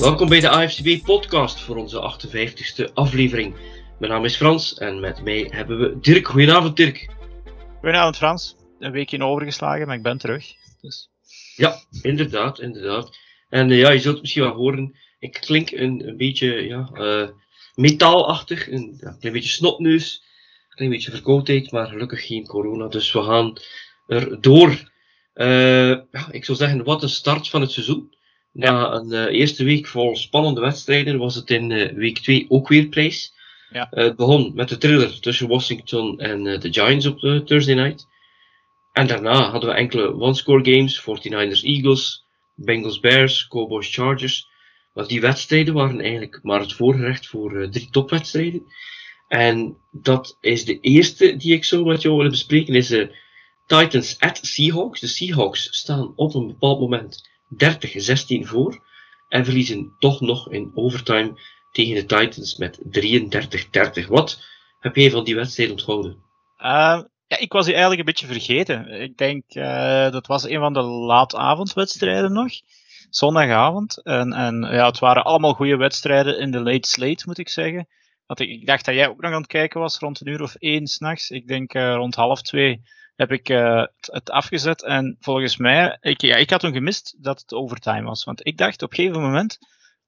Welkom bij de AFCB podcast voor onze 58ste aflevering. Mijn naam is Frans en met mij hebben we Dirk. Goedenavond Dirk. Goedenavond Frans. Een weekje overgeslagen, maar ik ben terug. Dus. Ja, inderdaad, inderdaad. En uh, ja, je zult misschien wel horen, ik klink een, een beetje ja, uh, metaalachtig, een, ja, klein beetje snotneus, een klein beetje verkoudheid, maar gelukkig geen corona, dus we gaan er door. Uh, ja, ik zou zeggen, wat een start van het seizoen. Na een uh, eerste week vol spannende wedstrijden was het in uh, week 2 ook weer prijs. Ja. Uh, het begon met de thriller tussen Washington en de Giants op de Thursday night. En daarna hadden we enkele one-score games, 49ers Eagles, Bengals Bears, Cowboys Chargers. Maar die wedstrijden waren eigenlijk maar het voorgerecht voor drie topwedstrijden. En dat is de eerste die ik zo met jou wil bespreken, is de Titans at Seahawks. De Seahawks staan op een bepaald moment 30-16 voor en verliezen toch nog in overtime tegen de Titans met 33-30. Wat heb jij van die wedstrijd onthouden? Uh, ja, ik was die eigenlijk een beetje vergeten. Ik denk, uh, dat was een van de laatavondwedstrijden nog. Zondagavond. En, en ja, het waren allemaal goede wedstrijden in de late slate, moet ik zeggen. Want ik, dacht dat jij ook nog aan het kijken was rond een uur of één s'nachts. Ik denk uh, rond half twee heb ik uh, het afgezet. En volgens mij, ik, ja, ik had toen gemist dat het overtime was. Want ik dacht op een gegeven moment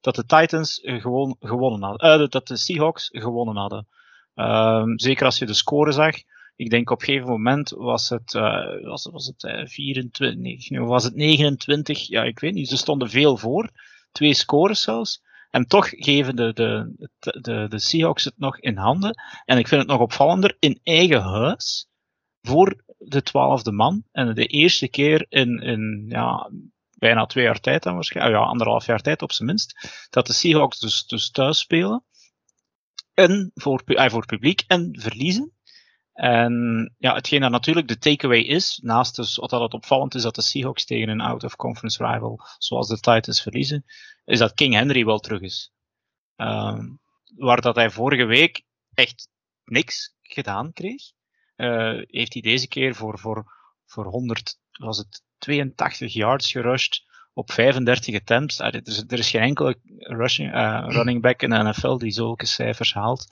dat de Titans gewoon gewonnen hadden. Uh, dat de Seahawks gewonnen hadden. Uh, zeker als je de score zag. Ik denk op een gegeven moment was het, uh, was, was het 24, nee, was het 29, ja, ik weet niet. Ze stonden veel voor. Twee scores zelfs. En toch geven de, de, de, de Seahawks het nog in handen. En ik vind het nog opvallender, in eigen huis voor de twaalfde man. En de eerste keer in, in ja, bijna twee jaar tijd dan waarschijnlijk, ja, anderhalf jaar tijd op zijn minst, dat de Seahawks dus, dus thuis spelen. En voor, eh, voor publiek en verliezen. En ja, hetgeen dat natuurlijk de takeaway is, naast dus wat dat opvallend is dat de Seahawks tegen een out-of-conference rival, zoals de Titans, verliezen, is dat King Henry wel terug is. Um, waar dat hij vorige week echt niks gedaan kreeg uh, heeft hij deze keer voor, voor, voor 100, was het 82 yards gerushed op 35 attempts. Uh, er, is, er is geen enkele rushing, uh, running back in de NFL die zulke cijfers haalt.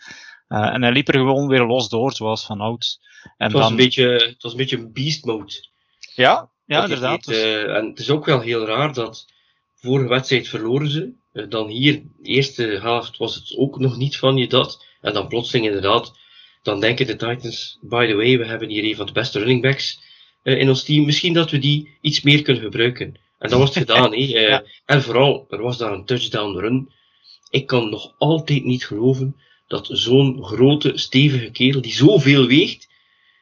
Uh, en hij liep er gewoon weer los door, zoals van ouds. En het, was dan... een beetje, het was een beetje een beast mode. Ja, ja inderdaad. Dus... Uh, en het is ook wel heel raar dat vorige wedstrijd verloren ze. Dan hier, de eerste helft was het ook nog niet van je dat. En dan plotseling inderdaad dan denken de Titans, by the way, we hebben hier een van de beste running backs uh, in ons team. Misschien dat we die iets meer kunnen gebruiken. En dat wordt gedaan. hè. Uh, ja. En vooral, er was daar een touchdown run. Ik kan nog altijd niet geloven dat zo'n grote, stevige kerel, die zoveel weegt,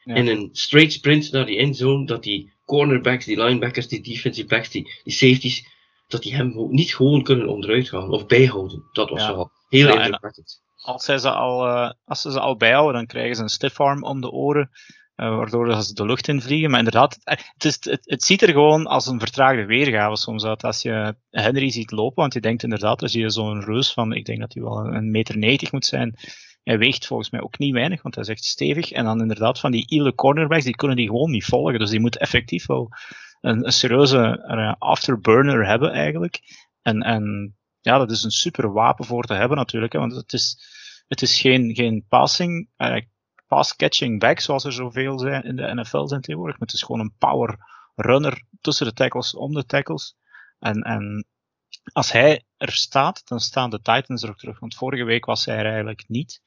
ja. in een straight sprint naar die endzone, dat die cornerbacks, die linebackers, die defensive backs, die, die safeties, dat die hem niet gewoon kunnen onderuit gaan of bijhouden. Dat was ja. wel heel ja, indrukwekkend als, zij ze al, uh, als ze ze al bijhouden, dan krijgen ze een stiff arm om de oren, uh, waardoor ze de lucht in vliegen. Maar inderdaad, het, is, het, het, ziet er gewoon als een vertraagde weergave soms uit. Als je Henry ziet lopen, want je denkt inderdaad, dan zie je zo'n reus van, ik denk dat hij wel een meter 90 moet zijn. Hij weegt volgens mij ook niet weinig, want hij is echt stevig. En dan inderdaad van die ile cornerbacks, die kunnen die gewoon niet volgen. Dus die moet effectief wel een, een serieuze afterburner hebben eigenlijk. En, en ja, dat is een super wapen voor te hebben natuurlijk. Hè, want het is, het is geen, geen passing, uh, pass-catching back zoals er zoveel zijn in de NFL zijn tegenwoordig. Maar het is gewoon een power runner tussen de tackles, om de tackles. En, en als hij er staat, dan staan de Titans er ook terug. Want vorige week was hij er eigenlijk niet.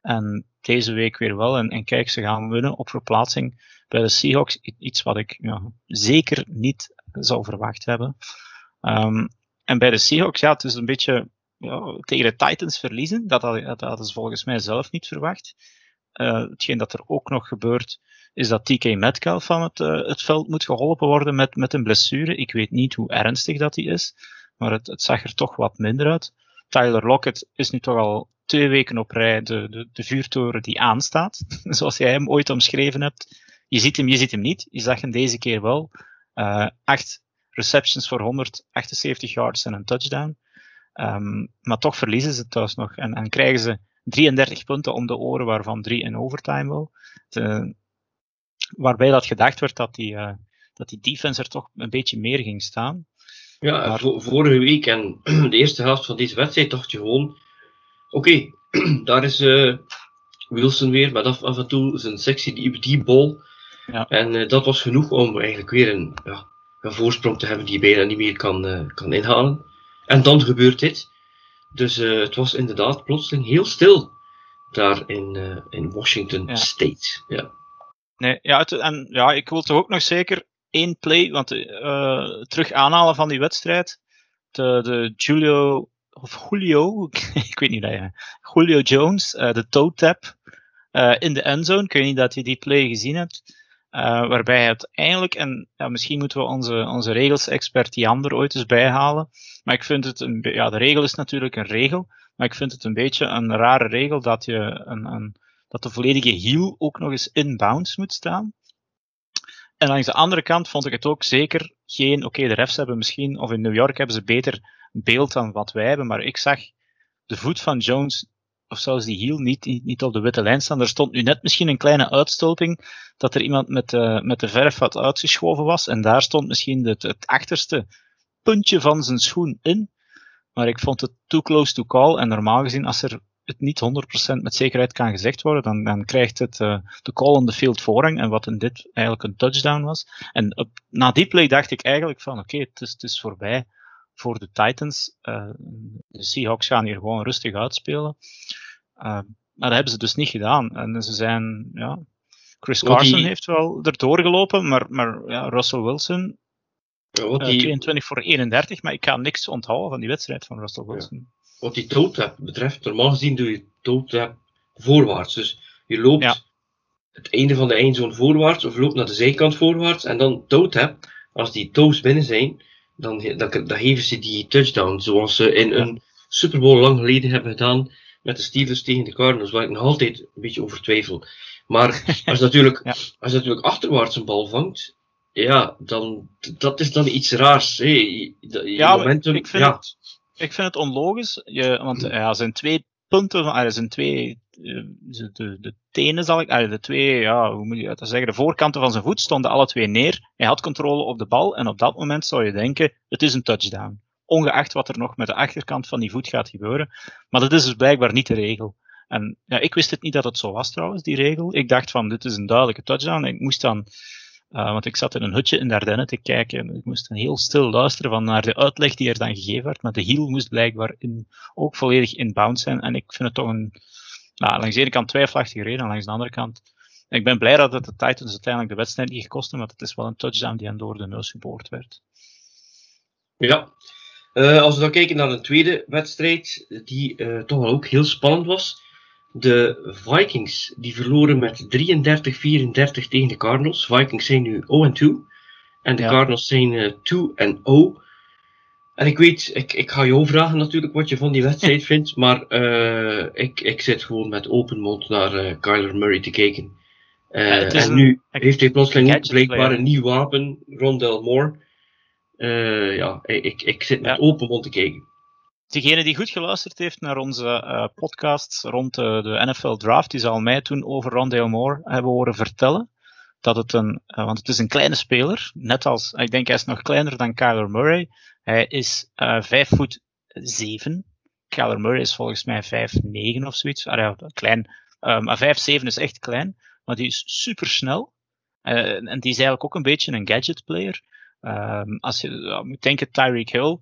En deze week weer wel. En, en kijk, ze gaan winnen op verplaatsing bij de Seahawks. Iets wat ik ja, zeker niet zou verwacht hebben. Um, en bij de Seahawks, ja, het is een beetje ja, tegen de Titans verliezen. Dat, dat, dat hadden ze volgens mij zelf niet verwacht. Uh, hetgeen dat er ook nog gebeurt, is dat TK Metcalf van het, uh, het veld moet geholpen worden met, met een blessure. Ik weet niet hoe ernstig dat die is, maar het, het zag er toch wat minder uit. Tyler Lockett is nu toch al twee weken op rij de, de, de vuurtoren die aanstaat, zoals jij hem ooit omschreven hebt. Je ziet hem, je ziet hem niet. Je zag hem deze keer wel. Uh, acht receptions voor 178 yards en een touchdown. Um, maar toch verliezen ze thuis nog en, en krijgen ze 33 punten om de oren, waarvan drie in overtime wel. De, waarbij dat gedacht werd dat die, uh, dat die defense er toch een beetje meer ging staan. Ja, maar... vorige week en de eerste helft van deze wedstrijd dacht je gewoon, oké, daar is uh, Wilson weer met af, af en toe zijn sexy die, die bal. Ja. En uh, dat was genoeg om eigenlijk weer een, ja, een voorsprong te hebben die je bijna niet meer kan, uh, kan inhalen. En dan gebeurt dit. Dus het was inderdaad plotseling heel stil daar in, in Washington ja. State. Ja. Nee, ja, het, en ja, ik wil toch ook nog zeker één play, want uh, terug aanhalen van die wedstrijd. De, de Julio, of Julio, ik weet niet dat je, Julio Jones, uh, de toe tap uh, in de endzone. Ik weet niet dat je die play gezien hebt. Waarbij hij uiteindelijk, en ja, misschien moeten we onze, onze regels-expert Jan ooit eens bijhalen. Maar ik vind het, een, ja, de regel is natuurlijk een regel. Maar ik vind het een beetje een rare regel dat je een, een dat de volledige heel ook nog eens in bounds moet staan. En langs de andere kant vond ik het ook zeker geen, oké, de refs hebben misschien, of in New York hebben ze beter beeld dan wat wij hebben, maar ik zag de voet van Jones, of zelfs die heel, niet, niet op de witte lijn staan. Er stond nu net misschien een kleine uitstulping, dat er iemand met, uh, met de verf wat uitgeschoven was, en daar stond misschien het, het achterste puntje van zijn schoen in. Maar ik vond het too close to call, en normaal gezien, als er het niet 100% met zekerheid kan gezegd worden, dan, dan krijgt het uh, de call on the field voorrang. En wat in dit eigenlijk een touchdown was. En na die play dacht ik eigenlijk van oké, het, het is voorbij voor de Titans. Uh, de Seahawks gaan hier gewoon rustig uitspelen. Uh, maar dat hebben ze dus niet gedaan. En ze zijn, ja, Chris Carson die... heeft wel erdoor gelopen, maar, maar ja, Russell Wilson, ja, die... 22 voor 31, maar ik ga niks onthouden van die wedstrijd van Russell Wilson. Ja wat die toe betreft, normaal gezien doe je toe voorwaarts. Dus je loopt het einde van de eindzone voorwaarts of loopt naar de zijkant voorwaarts en dan toe Als die toes binnen zijn, dan, dan, dan, geven ze die touchdown. Zoals ze in een Super Bowl lang geleden hebben gedaan met de Steelers tegen de Cardinals, waar ik nog altijd een beetje over twijfel. Maar als je natuurlijk, als je natuurlijk achterwaarts een bal vangt, ja, dan, dat is dan iets raars. Hey, ja, momentum, ik vind ja ik vind het onlogisch, je, want ja, er zijn twee punten, er zijn twee, de, de tenen zal ik, de twee, ja, hoe moet je dat zeggen, de voorkanten van zijn voet stonden alle twee neer. Hij had controle op de bal en op dat moment zou je denken, het is een touchdown. Ongeacht wat er nog met de achterkant van die voet gaat gebeuren. Maar dat is dus blijkbaar niet de regel. En ja, ik wist het niet dat het zo was trouwens, die regel. Ik dacht van, dit is een duidelijke touchdown. Ik moest dan uh, want ik zat in een hutje in Dardenne te kijken en ik moest dan heel stil luisteren van naar de uitleg die er dan gegeven werd. Maar de hiel moest blijkbaar ook volledig inbound zijn. En ik vind het toch een, nou, langs de ene kant twijfelachtige reden, en langs de andere kant. Ik ben blij dat het de Titans uiteindelijk de wedstrijd niet gekost heeft, want het is wel een touchdown die hen door de neus geboord werd. Ja, uh, als we dan kijken naar een tweede wedstrijd, die uh, toch wel ook heel spannend was. De Vikings die verloren met 33-34 tegen de Cardinals. Vikings zijn nu 0-2. En de Cardinals zijn uh, 2-0. En ik weet, ik, ik ga jou vragen natuurlijk wat je van die wedstrijd vindt. Maar uh, ik, ik zit gewoon met open mond naar uh, Kyler Murray te kijken. Uh, en nu heeft hij plotseling blijkbaar een nieuw wapen, Rondell Moore. ja, ik, ik zit met open mond te kijken. Degene die goed geluisterd heeft naar onze uh, podcast rond de, de, NFL Draft, die zal mij toen over Rondale Moore hebben horen vertellen. Dat het een, want het is een kleine speler, net als, ik denk hij is nog kleiner dan Kyler Murray. Hij is uh, 5 voet 7. Kyler Murray is volgens mij 5, 9 of zoiets. Ah, ja, klein. Uh, maar 5, 7 is echt klein, maar die is super snel. Uh, en die is eigenlijk ook een beetje een gadget player. Um, als je moet denken, Tyreek Hill,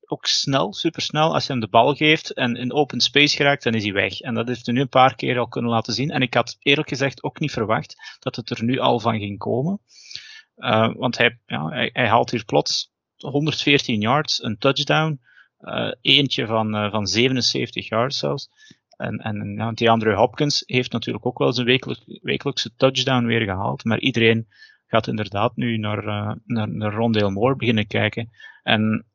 ook snel, supersnel. Als je hem de bal geeft en in open space geraakt, dan is hij weg. En dat heeft hij nu een paar keer al kunnen laten zien. En ik had eerlijk gezegd ook niet verwacht dat het er nu al van ging komen. Uh, want hij, ja, hij, hij, haalt hier plots 114 yards, een touchdown. Uh, eentje van, uh, van 77 yards zelfs. En, en ja, die Andrew Hopkins heeft natuurlijk ook wel zijn wekelijk, wekelijkse touchdown weer gehaald. Maar iedereen gaat inderdaad nu naar, naar, naar Rondale Moore beginnen kijken. En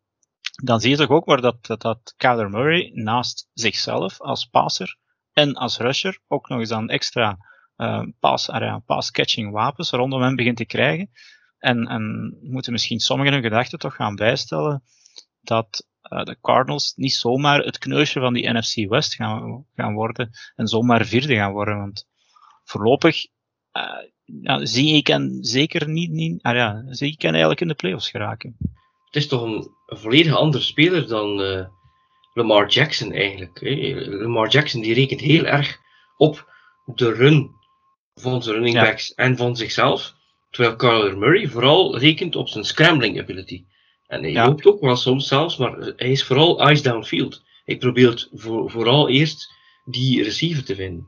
dan zie je toch ook waar dat, dat, Kyler Murray naast zichzelf als passer en als rusher ook nog eens dan extra uh, pass-catching wapens rondom hem begint te krijgen. En, en moeten misschien sommigen hun gedachten toch gaan bijstellen dat uh, de Cardinals niet zomaar het kneusje van die NFC West gaan, gaan worden en zomaar vierde gaan worden. Want voorlopig ja, zie ik hen zeker niet, niet ah ja, zie ik hen eigenlijk in de playoffs geraken. het is toch een, een volledig andere speler dan uh, Lamar Jackson eigenlijk. Hè. Lamar Jackson die rekent heel erg op de run van zijn running backs en van zichzelf. Terwijl Kyler Murray vooral rekent op zijn scrambling ability. En hij loopt ook wel soms zelfs, maar hij is vooral eyes downfield. Hij probeert voor, vooral eerst die receiver te vinden.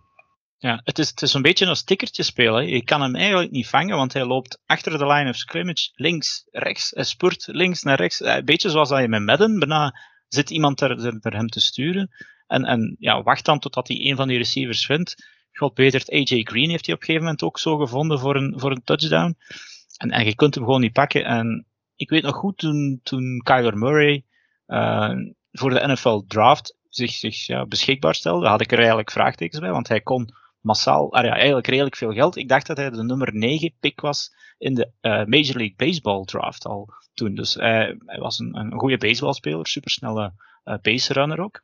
Ja, het is, het is een beetje een stickertje spelen. Je kan hem eigenlijk niet vangen, want hij loopt achter de line of scrimmage, links, rechts, hij spurt links naar rechts. Een beetje zoals dat je met Madden, bijna zit iemand er, er, hem te sturen. En, en ja, wacht dan totdat hij een van die receivers vindt. God beter, AJ Green heeft hij op een gegeven moment ook zo gevonden voor een, voor een touchdown. En, en je kunt hem gewoon niet pakken. En ik weet nog goed toen, toen Kyler Murray uh, voor de NFL draft zich, zich ja, beschikbaar stelde, had ik er eigenlijk vraagtekens bij, want hij kon massaal, ah ja, eigenlijk redelijk veel geld. Ik dacht dat hij de nummer 9 pick was in de uh, Major League Baseball draft al toen. Dus hij, hij was een, een goede baseballspeler, supersnelle uh, base runner ook.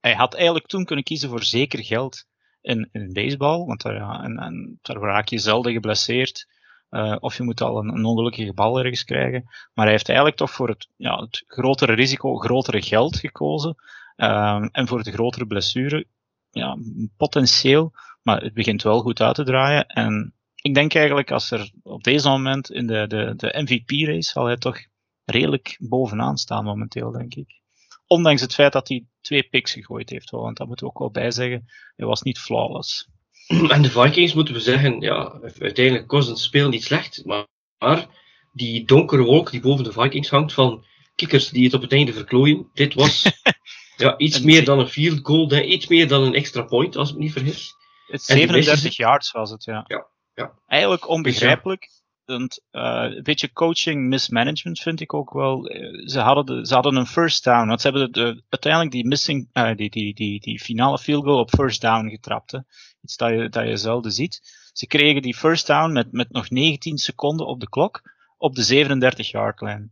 Hij had eigenlijk toen kunnen kiezen voor zeker geld in, in baseball, want daar, en, en, raak je zelden geblesseerd. Uh, of je moet al een, ongelukkige bal ergens krijgen. Maar hij heeft eigenlijk toch voor het, ja, het grotere risico, grotere geld gekozen. Um, en voor de grotere blessure, ja, potentieel. Maar het begint wel goed uit te draaien. En ik denk eigenlijk als er op deze moment in de, de, de MVP-race zal hij toch redelijk bovenaan staan momenteel, denk ik. Ondanks het feit dat hij twee picks gegooid heeft, want dat moeten we ook wel bijzeggen. Hij was niet flawless. En de Vikings moeten we zeggen, ja, uiteindelijk Cousins speel niet slecht, maar, maar die donkere wolk die boven de Vikings hangt van kikkers die het op het einde verklooien, dit was ja, iets meer dan een field goal, iets meer dan een extra point, als ik me niet vergis. Het 37 yards was het, ja. Ja, ja. Eigenlijk onbegrijpelijk. Uh, een beetje coaching mismanagement vind ik ook wel. Eh, ze hadden, de, ze hadden een first down. Want ze hebben de, uiteindelijk die missing, uh, die, die, die, die finale field goal op first down getrapt. Hè. Iets dat je, dat je zelden ziet. Ze kregen die first down met, met nog 19 seconden op de klok op de 37 yard line.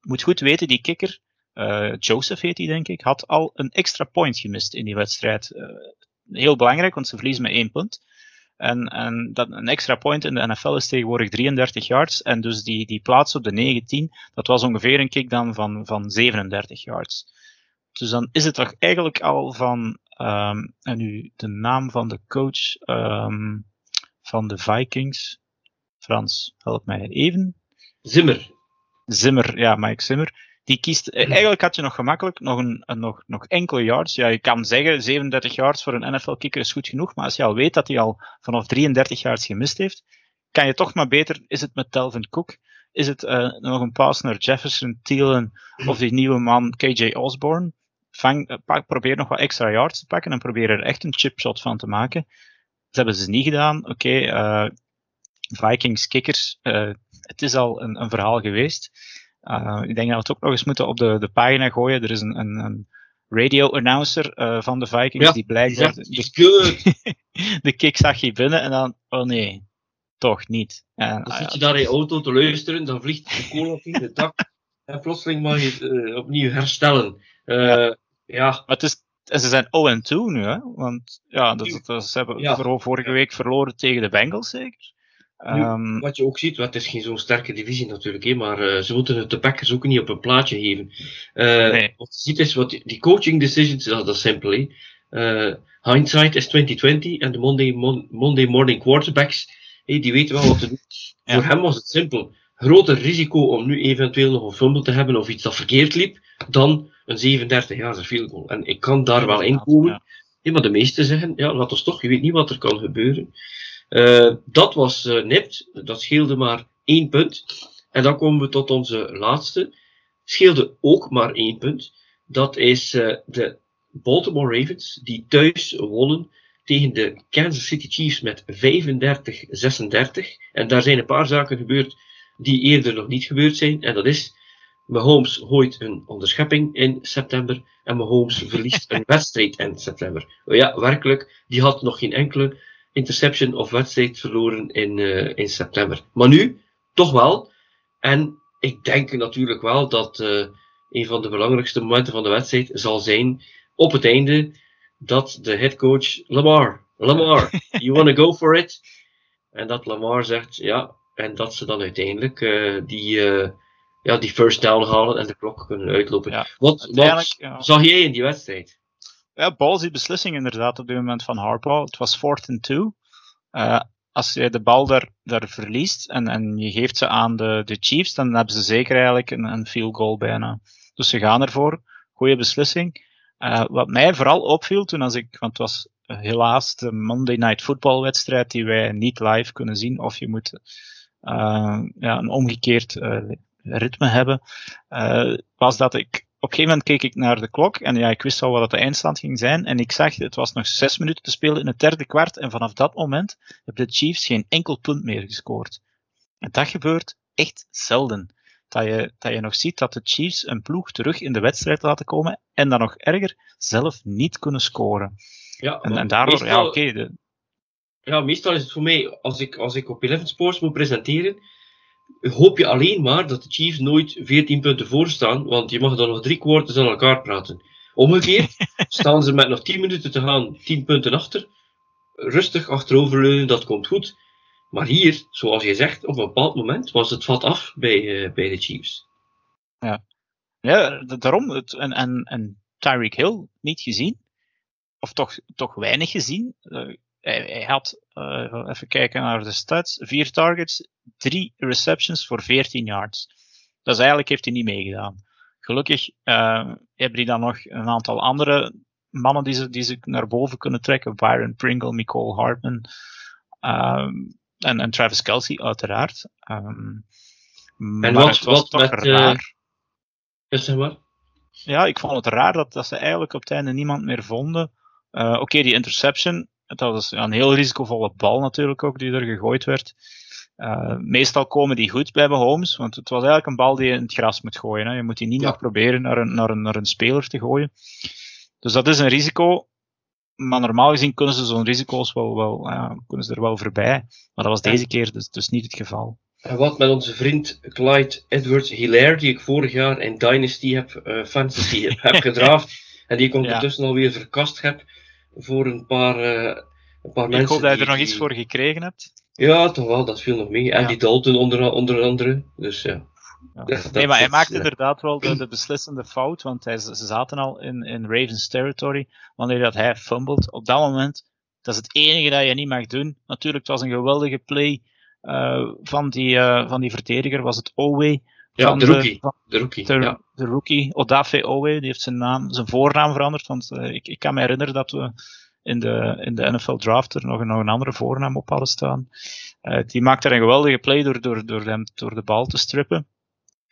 Moet goed weten, die kikker, Joseph heet hij denk ik, had al een extra point gemist in die wedstrijd. heel belangrijk, want ze verliezen met één punt. En, en dat, een extra point in de NFL is tegenwoordig 33 yards. En dus die, die plaats op de 19, dat was ongeveer een kick dan van, van 37 yards. Dus dan is het toch eigenlijk al van, um, en nu de naam van de coach um, van de Vikings. Frans, help mij even. Zimmer. Zimmer, ja, Mike Zimmer die kiest, eh, eigenlijk had je nog gemakkelijk nog, een, nog, nog enkele yards. Ja, je kan zeggen 37 yards voor een NFL-kicker is goed genoeg, maar als je al weet dat hij al vanaf 33 yards gemist heeft, kan je toch maar beter, is het met Telvin Cook, is het uh, nog een pass naar Jefferson, Thielen of die nieuwe man KJ Osborne. Uh, pak, probeer nog wat extra yards te pakken en probeer er echt een chipshot van te maken. Dat hebben ze niet gedaan. Oké, okay, Vikings kickers, het is al een, een verhaal geweest. Uh, ik denk dat we het ook nog eens moeten op de, de pagina gooien. Er is een, een, een radio-announcer uh, van de Vikings ja, die blijkbaar de, de, de kick zag je binnen en dan, oh nee, toch niet. En, dan ah, zit je daar in je auto te luisteren, dan vliegt de kool op in de dak en plotseling mag je het uh, opnieuw herstellen. ja. ja. Maar het is, ze zijn 0-2 nu, hè? want ja, dat, dat, ze hebben ja. vorige week verloren tegen de Bengals zeker. Um, wat je ook ziet, het is geen zo'n sterke divisie natuurlijk, hè, maar uh, ze moeten het de Packers ook niet op een plaatje geven. Uh, nee. Wat je ziet is, wat die, coaching decisions, dat, is simpel. Uh, hindsight is 2020 en de Monday, mon, Monday morning quarterbacks, die weten wel wat te doen. Ja. Voor hem was het simpel. Groter risico om nu eventueel nog een fumble te hebben of iets dat verkeerd liep, dan een 37 jaar field goal. En ik kan daar wel in komen. Ja. Hey, maar de meesten zeggen, ja, laat ons toch, je weet niet wat er kan gebeuren. Uh, dat was uh, nipt. Dat scheelde maar één punt. En dan komen we tot onze laatste. Scheelde ook maar één punt. Dat is uh, de Baltimore Ravens, die thuis wonnen tegen de Kansas City Chiefs met 35-36. En daar zijn een paar zaken gebeurd die eerder nog niet gebeurd zijn. En dat is, Mahomes gooit een onderschepping in september en Mahomes verliest een wedstrijd in september. Ja, werkelijk, die had nog geen enkele interception of wedstrijd verloren in, uh, in september. Maar nu, toch wel. En ik denk natuurlijk wel dat uh, een van de belangrijkste momenten van de wedstrijd zal zijn op het einde dat de headcoach Lamar, Lamar, you wanna go for it? En dat Lamar zegt ja, en dat ze dan uiteindelijk uh, die, ja, die first down halen en de klok kunnen uitlopen. Ja, wat wat ja. zag jij in die wedstrijd? Ja, ballsy beslissing inderdaad op dit moment van Harbaugh. Het was fourth and two. Eh, als je de bal daar, verliest en, en je geeft ze aan de, de Chiefs, dan hebben ze zeker eigenlijk een, een field goal bijna. Dus ze gaan ervoor. Goede beslissing. Eh, wat mij vooral opviel toen als ik, want het was helaas de Monday Night Football wedstrijd die wij niet live kunnen zien, of je moet eh, ja, een omgekeerd ritme hebben, was dat ik op een gegeven moment keek ik naar de klok en ja, ik wist al wat de eindstand ging zijn en ik zag, het was nog zes minuten te spelen in het derde kwart en vanaf dat moment hebben de Chiefs geen enkel punt meer gescoord. En dat gebeurt echt zelden. Dat je, dat je nog ziet dat de Chiefs een ploeg terug in de wedstrijd laten komen en dan nog erger, zelf niet kunnen scoren. Ja, En, daardoor, ja meestal- oké, de- ja, meestal is het voor mij, als ik, als ik op Eleven Sports moet presenteren, hoop je alleen maar dat de Chiefs nooit 14 punten voor staan, want je mag dan nog drie quarters aan elkaar praten. Omgekeerd staan ze met nog 10 minuten te gaan 10 punten achter, rustig achteroverleunen, dat komt goed. Maar hier, zoals je zegt, op een bepaald moment was het vat af bij, eh, bij de Chiefs. Ja, d- daarom. Het, en, en, en Tyreek Hill niet gezien. Of toch, toch weinig gezien. Eh, hij, hij had, eh, even kijken naar de stats, vier targets, drie receptions voor 14 yards. Dus eigenlijk heeft hij niet meegedaan. Gelukkig eh, hebben die dan nog een aantal andere mannen die ze, die ze naar boven kunnen trekken. Byron Pringle, Nicole Hartman ehm, en, en Travis Kelsey uiteraard. Ehm, maar wat- het was wat met, raar. Zeg maar. Ja, ik vond het raar dat, dat ze eigenlijk op het einde niemand meer vonden. Eh, Oké, die interception, dat was ja, een heel risicovolle bal natuurlijk ook die er gegooid werd. Eh, meestal komen die goed bij Mahomes, want het was eigenlijk een bal die je in het gras moet gooien. Hè. Je moet die niet Ja. nog proberen naar een, naar, een, naar een speler te gooien. Dus dat is een risico. Maar normaal gezien kunnen ze zo'n risico's wel, wel ja, kunnen ze er wel voorbij. Maar dat was Ja. deze keer dus, dus niet het geval. En wat met onze vriend Clyde Edwards Hilaire, die ik vorig jaar in Dynasty heb, eh, Fantasy heb, heb gedraafd. En die ik ondertussen alweer verkast heb voor een paar, eh, een paar mensen. Ik hoop dat je die- er nog iets voor gekregen hebt. Ja, toch wel, dat viel nog mee. En Ja. die Dalton onder, onder andere. Dus ja. Nee, maar hij maakte ja. inderdaad wel de, de beslissende fout, want hij, ze zaten al in, in Ravens territory wanneer dat hij fumbled. Op dat moment, dat is het enige dat je niet mag doen. Natuurlijk, het was een geweldige play eh, van, die, eh, van die verdediger, was het Owe. Ja, van de rookie. De rookie. de, ja. de rookie, Odafe Owe, die heeft zijn, naam, zijn voornaam veranderd, want eh, ik, ik kan me herinneren dat we in de, in de NFL draft er nog, een- nog een andere voornaam op hadden staan. Eh, die maakte er een geweldige play door, door, door, hem, door de bal te strippen.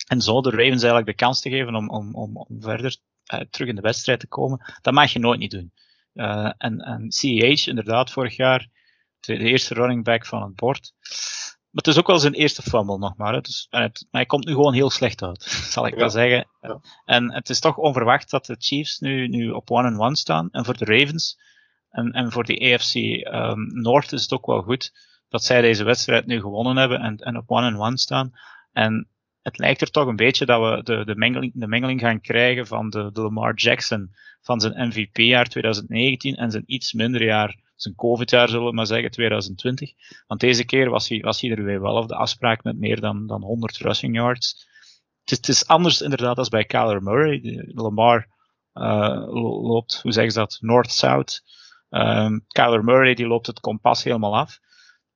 En zo de Ravens eigenlijk de kans te geven om, om, om, om verder eh, terug in de wedstrijd te komen. Dat mag je nooit niet doen. En, en CEH, inderdaad, vorig jaar de, de eerste running back van het bord. Maar het is ook wel zijn eerste fumble nog maar. Hè. Dus, en het, maar hij komt nu gewoon heel slecht uit, zal ik Ja. wel zeggen. Ja. En het is toch onverwacht dat de Chiefs nu, nu op one-on-one staan. En voor de Ravens en, en voor die AFC um, North is het ook wel goed dat zij deze wedstrijd nu gewonnen hebben en, en op one-on-one staan. En het lijkt er toch een beetje dat we de, de, mengeling, de mengeling gaan krijgen van de, de Lamar Jackson van zijn MVP-jaar 2019 en zijn iets minder jaar, zijn COVID-jaar zullen we maar zeggen, 2020. Want deze keer was hij, was hij er weer wel op de afspraak met meer dan, dan 100 rushing yards. Het is, het is anders inderdaad als bij Kyler Murray. Lamar uh, loopt, hoe zeggen ze dat, north-south. Um, Kyler Murray die loopt het kompas helemaal af.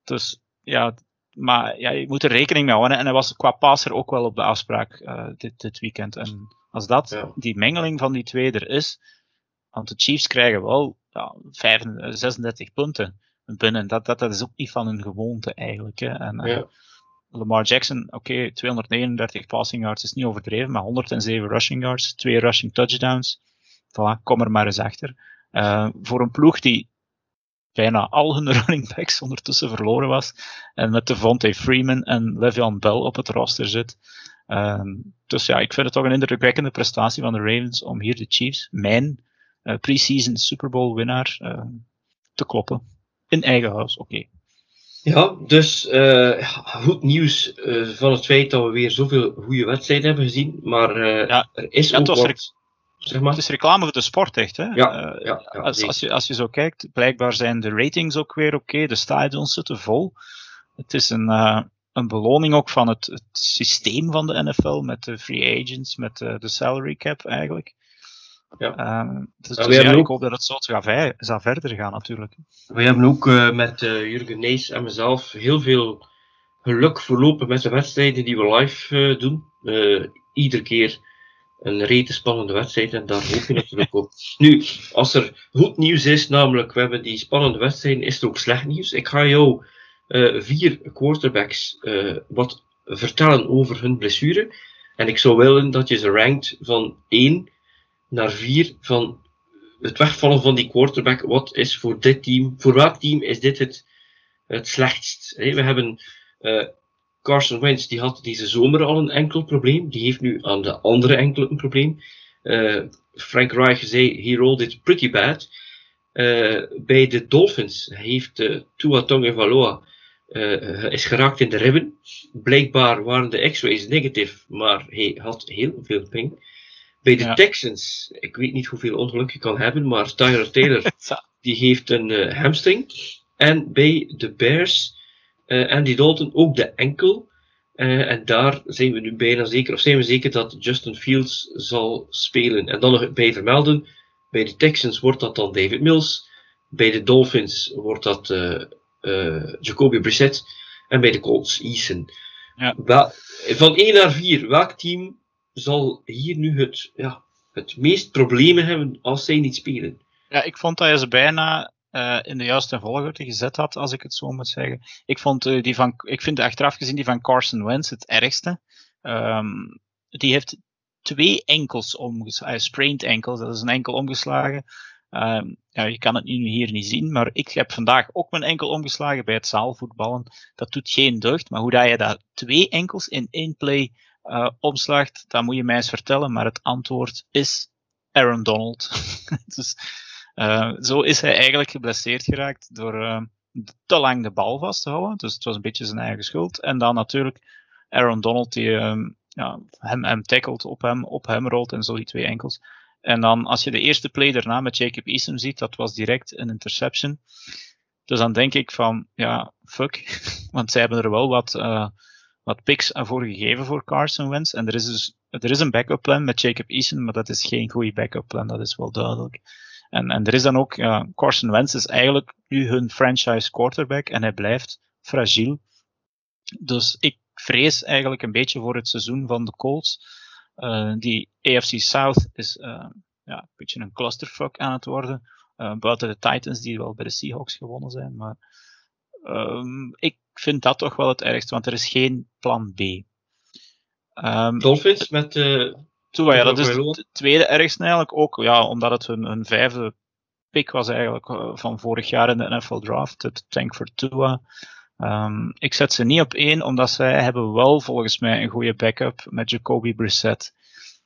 Dus ja, maar ja, je moet er rekening mee houden. En hij was qua passer ook wel op de afspraak uh, dit, dit weekend. En als dat, Ja. die mengeling van die twee er is, want de Chiefs krijgen wel ja, 35, 36 punten binnen. Dat, dat, dat is ook niet van hun gewoonte eigenlijk. Hè. En, Ja. Lamar Jackson, oké, 239 passing yards is niet overdreven, maar 107 rushing yards, twee rushing touchdowns. Voilà, kom er maar eens achter. Uh, voor een ploeg die bijna al hun running backs ondertussen verloren was. En met Devontae Freeman en Le'Veon Bell op het roster zit. Um, dus ja, ik vind het toch een indrukwekkende prestatie van de Ravens om hier de Chiefs, mijn pre-season Super Bowl winnaar, uh, te kloppen. In eigen huis, oké. Okay. Ja, dus uh, goed nieuws uh, van het feit dat we weer zoveel goede wedstrijden hebben gezien. Maar uh, ja. er is ja, ook wat... Zeg maar. Het is reclame voor de sport, echt. Hè? Ja, ja, als, als, je, als je zo kijkt, blijkbaar zijn de ratings ook weer oké. Okay, de stadions zitten vol. Het is een, een beloning ook van het, het, systeem van de NFL met de free agents, met de salary cap eigenlijk. Ja. Um, dus, dus ja, ook... ik hoop dat het zo gaat, zal verder gaan natuurlijk. We hebben ook uh, met uh, Jurgen Nees en mezelf heel veel geluk verlopen met de wedstrijden die we live uh, doen. iedere keer een rete spannende wedstrijd en daar hoop je natuurlijk op. Nu, als er goed nieuws is, namelijk we hebben die spannende wedstrijden, is er ook slecht nieuws. Ik ga jou vier quarterbacks wat vertellen over hun blessure. En ik zou willen dat je ze rankt van 1 naar 4 van het wegvallen van die quarterback. Wat is voor dit team, voor welk team is dit het, het slechtst? We hebben uh, Carson Wentz, die had deze zomer al een enkel probleem. Die heeft nu aan de andere enkel een probleem. Frank Reich zei, he rolled it pretty bad. bij de Dolphins heeft uh, Tua Tagovailoa uh, is geraakt in de ribben. Blijkbaar waren de x-rays negatief, maar hij had heel veel pijn. Bij de Texans, ik weet niet hoeveel ongeluk je kan hebben, maar Tyler Taylor, die heeft een uh, hamstring. En bij de Bears, uh, Andy Dalton, ook de enkel. Uh, en daar zijn we nu bijna zeker, of zijn we zeker dat Justin Fields zal spelen. En dan nog bij vermelden, bij de Texans wordt dat dan David Mills. Bij de Dolphins wordt dat uh, Jacoby Brissett. En bij de Colts Eason. Ja. van 1 naar 4, welk team zal hier nu het, ja, het meest problemen hebben als zij niet spelen? Ja, ik vond dat je ze bijna uh, in de juiste volgorde gezet had, als ik het zo moet zeggen. Ik, vond, uh, die van, ik vind achteraf gezien die van Carson Wentz het ergste. Um, die heeft twee enkels omgeslagen, sprained enkels, dat is een enkel omgeslagen. Um, ja, je kan het nu hier niet zien, maar ik heb vandaag ook mijn enkel omgeslagen bij het zaalvoetballen. Dat doet geen deugd, maar hoe dat je daar twee enkels in één play uh, omslaagt, dat moet je mij eens vertellen. Maar het antwoord is Aaron Donald. dus, uh, zo is hij eigenlijk geblesseerd geraakt door uh, te lang de bal vast te houden. Dus het was een beetje zijn eigen schuld. En dan natuurlijk Aaron Donald die um, ja, hem, hem tackelt, op hem, op hem rolt en zo die twee enkels. En dan als je de eerste play daarna met Jacob Eason ziet, dat was direct een interception. Dus dan denk ik van, ja, fuck. Want zij hebben er wel wat, wat picks voor gegeven voor Carson Wentz. En er is dus er is een backup plan met Jacob Eason, maar dat is geen goede backup plan, dat is wel duidelijk. En, en er is dan ook, Carson Wentz is eigenlijk nu hun franchise quarterback en hij blijft fragiel. Dus ik vrees eigenlijk een beetje voor het seizoen van de Colts. Uh, die AFC South is uh, ja, een beetje een clusterfuck aan het worden. Uh, buiten de Titans, die wel bij de Seahawks gewonnen zijn. Maar um, ik vind dat toch wel het ergste, want er is geen plan B. Um, Dolphins met. Uh, Tua, ja, dat is het tweede ergste eigenlijk ook. Ja, omdat het hun, hun vijfde pick was eigenlijk van vorig jaar in de NFL Draft. Het tank voor Tua. Um, ik zet ze niet op één, omdat zij hebben wel volgens mij een goede backup met Jacoby Brissett.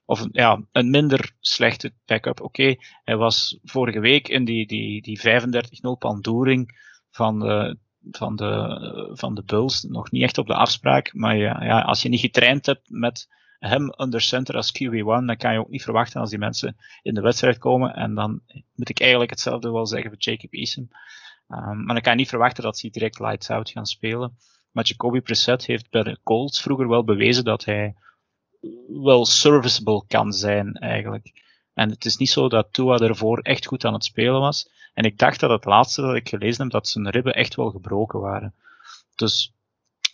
Of ja, een minder slechte backup. Oké, hij was vorige week in die, die, die 35-0 pandoering van de, van, de, van de Bulls nog niet echt op de afspraak. Maar ja, ja, als je niet getraind hebt met hem under center als QB1, dan kan je ook niet verwachten als die mensen in de wedstrijd komen. En dan moet ik eigenlijk hetzelfde wel zeggen voor Jacob Eason. Um, maar dan kan je niet verwachten dat ze direct lights out gaan spelen. Maar Jacoby Preset heeft bij de Colts vroeger wel bewezen dat hij wel serviceable kan zijn eigenlijk. En het is niet zo dat Tua ervoor echt goed aan het spelen was. En ik dacht dat het laatste dat ik gelezen heb, dat zijn ribben echt wel gebroken waren. Dus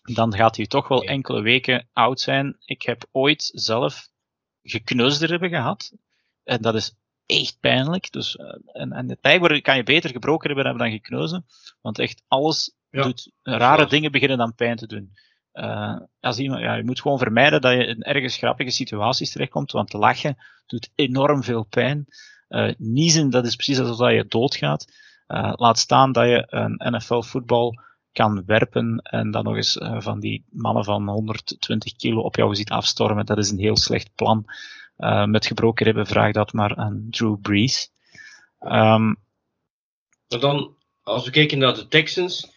dan gaat hij toch wel enkele weken oud zijn. Ik heb ooit zelf gekneusde ribben gehad. En dat is echt pijnlijk. Dus, uh, en, en blijkbaar kan je beter gebroken hebben dan gekneuzen. Want echt alles doet, rare dingen beginnen dan pijn te doen. Uh, als iemand, ja, je moet gewoon vermijden dat je in ergens grappige situaties terechtkomt, want lachen doet enorm veel pijn. Uh, niezen, dat is precies alsof je doodgaat. Uh, laat staan dat je een NFL voetbal kan werpen en dan nog eens van die mannen van 120 kilo op jou ziet afstormen. Dat is een heel slecht plan. Uh, met gebroken ribben vraag dat maar aan Drew Brees. Um, dan, als we kijken naar de Texans,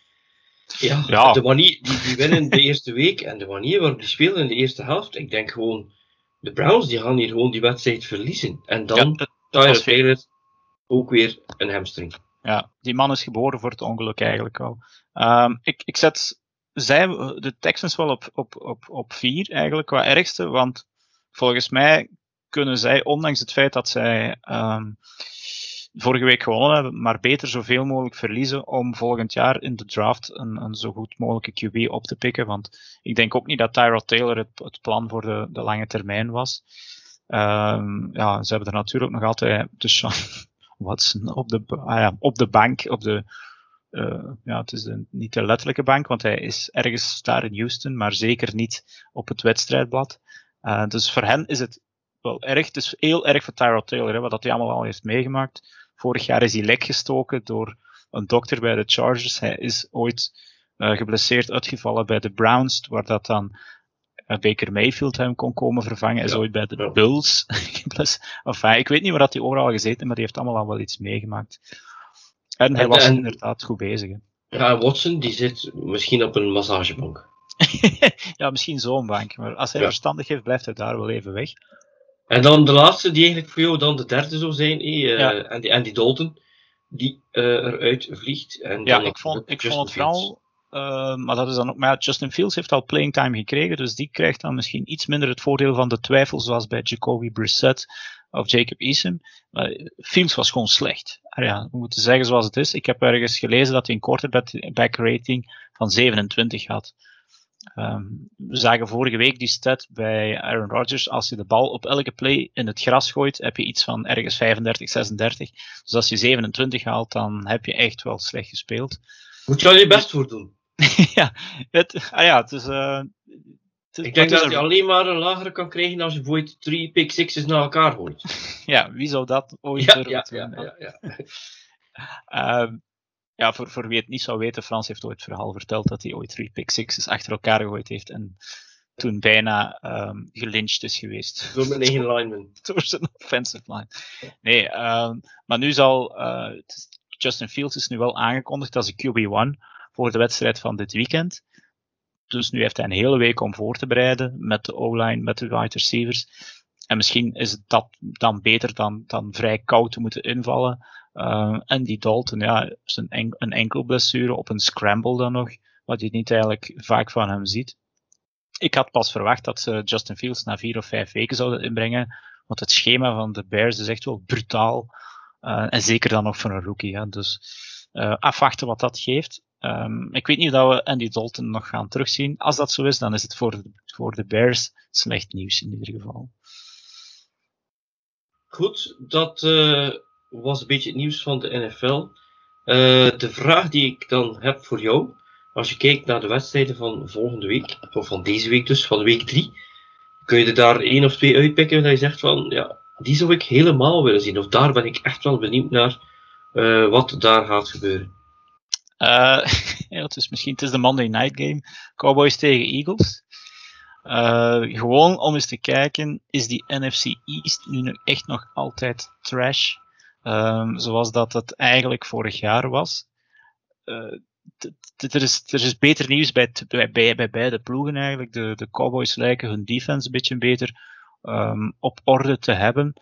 ja, ja. de manier, die, die winnen de eerste week en de manier waarop die spelen in de eerste helft, ik denk gewoon, de Browns die gaan hier gewoon die wedstrijd verliezen. En dan, ja, Tyler Taylor, ook weer een hamstring. Ja, die man is geboren voor het ongeluk eigenlijk al. Um, ik, ik zet zij, de Texans wel op, op, op, op vier eigenlijk qua ergste, want volgens mij kunnen zij, ondanks het feit dat zij um, vorige week gewonnen hebben, maar beter zoveel mogelijk verliezen om volgend jaar in de draft een, een zo goed mogelijke QB op te pikken. Want ik denk ook niet dat Tyrod Taylor het, het plan voor de, de lange termijn was. Um, ja, ze hebben er natuurlijk nog altijd dus Watson op de, ah ja, op de bank, op de, uh, ja, het is een, niet de letterlijke bank, want hij is ergens daar in Houston, maar zeker niet op het wedstrijdblad. Uh, dus voor hen is het wel erg. Het is heel erg voor Tyrod Taylor, hè, wat hij allemaal al heeft meegemaakt. Vorig jaar is hij lek gestoken door een dokter bij de Chargers. Hij is ooit uh, geblesseerd uitgevallen bij de Browns, waar dat dan Baker Mayfield hem kon komen vervangen. Hij is ooit bij de ja. Bulls enfin, ik weet niet waar dat hij overal gezeten maar die heeft allemaal al wel iets meegemaakt. En hij was en, inderdaad goed bezig. Hè. Ja, Watson die zit misschien op een massagebank. ja, misschien zo'n bank, maar als hij ja. verstandig heeft, blijft hij daar wel even weg. En dan de laatste, die eigenlijk voor jou dan de derde zou zijn, eh, ja. en, die, en die Dalton, die uh, eruit vliegt. En ja, ik vond, ik vond het vooral, uh, maar dat is dan ook, maar Justin Fields heeft al playing time gekregen, dus die krijgt dan misschien iets minder het voordeel van de twijfel, zoals bij Jacoby Brissett of Jacob Eason. Maar Fields was gewoon slecht. Ja, we moeten zeggen zoals het is. Ik heb ergens gelezen dat hij een quarterback rating van 27 had. Um, we zagen vorige week die stat bij Aaron Rodgers. Als je de bal op elke play in het gras gooit, heb je iets van ergens 35, 36. Dus als je 27 haalt, dan heb je echt wel slecht gespeeld. Moet je al je best voor doen. ja, het, ah ja, het is. Uh, het, ik denk dat je alleen maar een lagere kan krijgen als je bijvoorbeeld drie pick sixes naar elkaar gooit. ja, wie zou dat ooit ja, ja, ja, ja, ja. um, ja, voor, voor wie het niet zou weten, Frans heeft ooit het verhaal verteld dat hij ooit drie pick sixes achter elkaar gegooid heeft en toen bijna um, gelyncht is geweest. Door mijn eigen lineman. Door zijn offensive line. Nee, um, maar nu zal uh, Justin Fields is nu wel aangekondigd als een QB1 voor de wedstrijd van dit weekend. Dus nu heeft hij een hele week om voor te bereiden met de O-line, met de wide receivers. En misschien is dat dan beter dan, dan vrij koud te moeten invallen. Uh, en die Dalton, ja, is een, en, een enkel blessure op een scramble dan nog, wat je niet eigenlijk vaak van hem ziet. Ik had pas verwacht dat ze Justin Fields na vier of vijf weken zouden inbrengen, want het schema van de Bears is echt wel brutaal. Uh, en zeker dan nog voor een rookie. Ja. Dus uh, afwachten wat dat geeft. Um, ik weet niet of we Andy Dalton nog gaan terugzien. Als dat zo is, dan is het voor de, voor de Bears slecht nieuws in ieder geval. Goed, dat uh, was een beetje het nieuws van de NFL. Uh, de vraag die ik dan heb voor jou, als je kijkt naar de wedstrijden van volgende week, of van deze week dus, van week 3, kun je er daar één of twee uitpikken dat je zegt van, ja, die zou ik helemaal willen zien. Of daar ben ik echt wel benieuwd naar uh, wat daar gaat gebeuren. Uh, het is misschien het is de Monday Night Game. Cowboys tegen Eagles. Uh, gewoon om eens te kijken, is die NFC East nu echt nog altijd trash? Um, zoals dat het eigenlijk vorig jaar was. Uh, er is, er is beter nieuws bij, bij, bij beide ploegen eigenlijk. De, de Cowboys lijken hun defense een beetje beter um, op orde te hebben.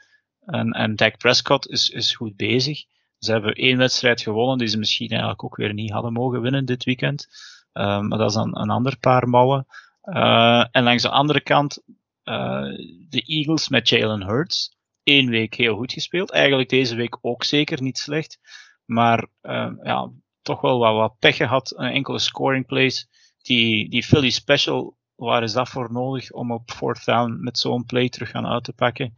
En, en Dak Prescott is, is goed bezig. Ze hebben één wedstrijd gewonnen die ze misschien eigenlijk ook weer niet hadden mogen winnen dit weekend. Um, maar dat is een, een ander paar mouwen. Uh, en langs de andere kant, uh, de Eagles met Jalen Hurts één week heel goed gespeeld. Eigenlijk deze week ook zeker niet slecht. Maar uh, ja, toch wel wat, wat pech gehad. Een enkele scoring plays. Die, die Philly Special, waar is dat voor nodig om op fourth down met zo'n play terug gaan uit te pakken?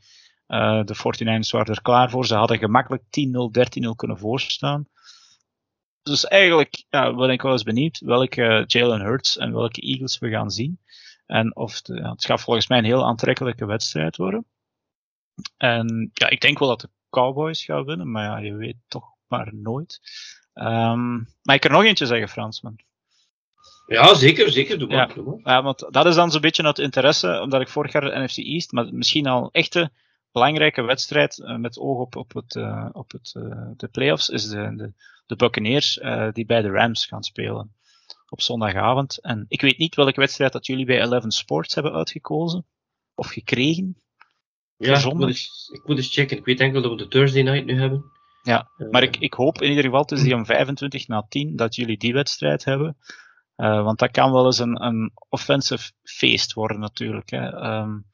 Uh, de 49ers waren er klaar voor. Ze hadden gemakkelijk 10-0, 13-0 kunnen voorstaan. Dus eigenlijk ja, ben ik wel eens benieuwd welke Jalen Hurts en welke Eagles we gaan zien. En of de, ja, het gaat volgens mij een heel aantrekkelijke wedstrijd worden. En ja, ik denk wel dat de Cowboys gaan winnen, maar ja, je weet toch maar nooit. Um, maar ik kan nog eentje zeggen, Fransman. Ja, zeker, zeker. Doe maar, ja, ja, want dat is dan zo'n beetje het interesse, omdat ik vorig jaar de NFC East, maar misschien al echte belangrijke wedstrijd uh, met oog op, op, het, uh, op het, uh, de playoffs is de, de, de Buccaneers die bij de Rams gaan spelen op zondagavond. En ik weet niet welke wedstrijd dat jullie bij Eleven Sports hebben uitgekozen of gekregen. Ja, ik moet, eens, ik moet eens checken. Ik weet enkel dat we de Thursday night nu hebben. Ja, maar ik, ik hoop in ieder geval, is die om 25 na 10, dat jullie die wedstrijd hebben. Want dat kan wel eens een, een offensive feest worden natuurlijk. Hè. Um,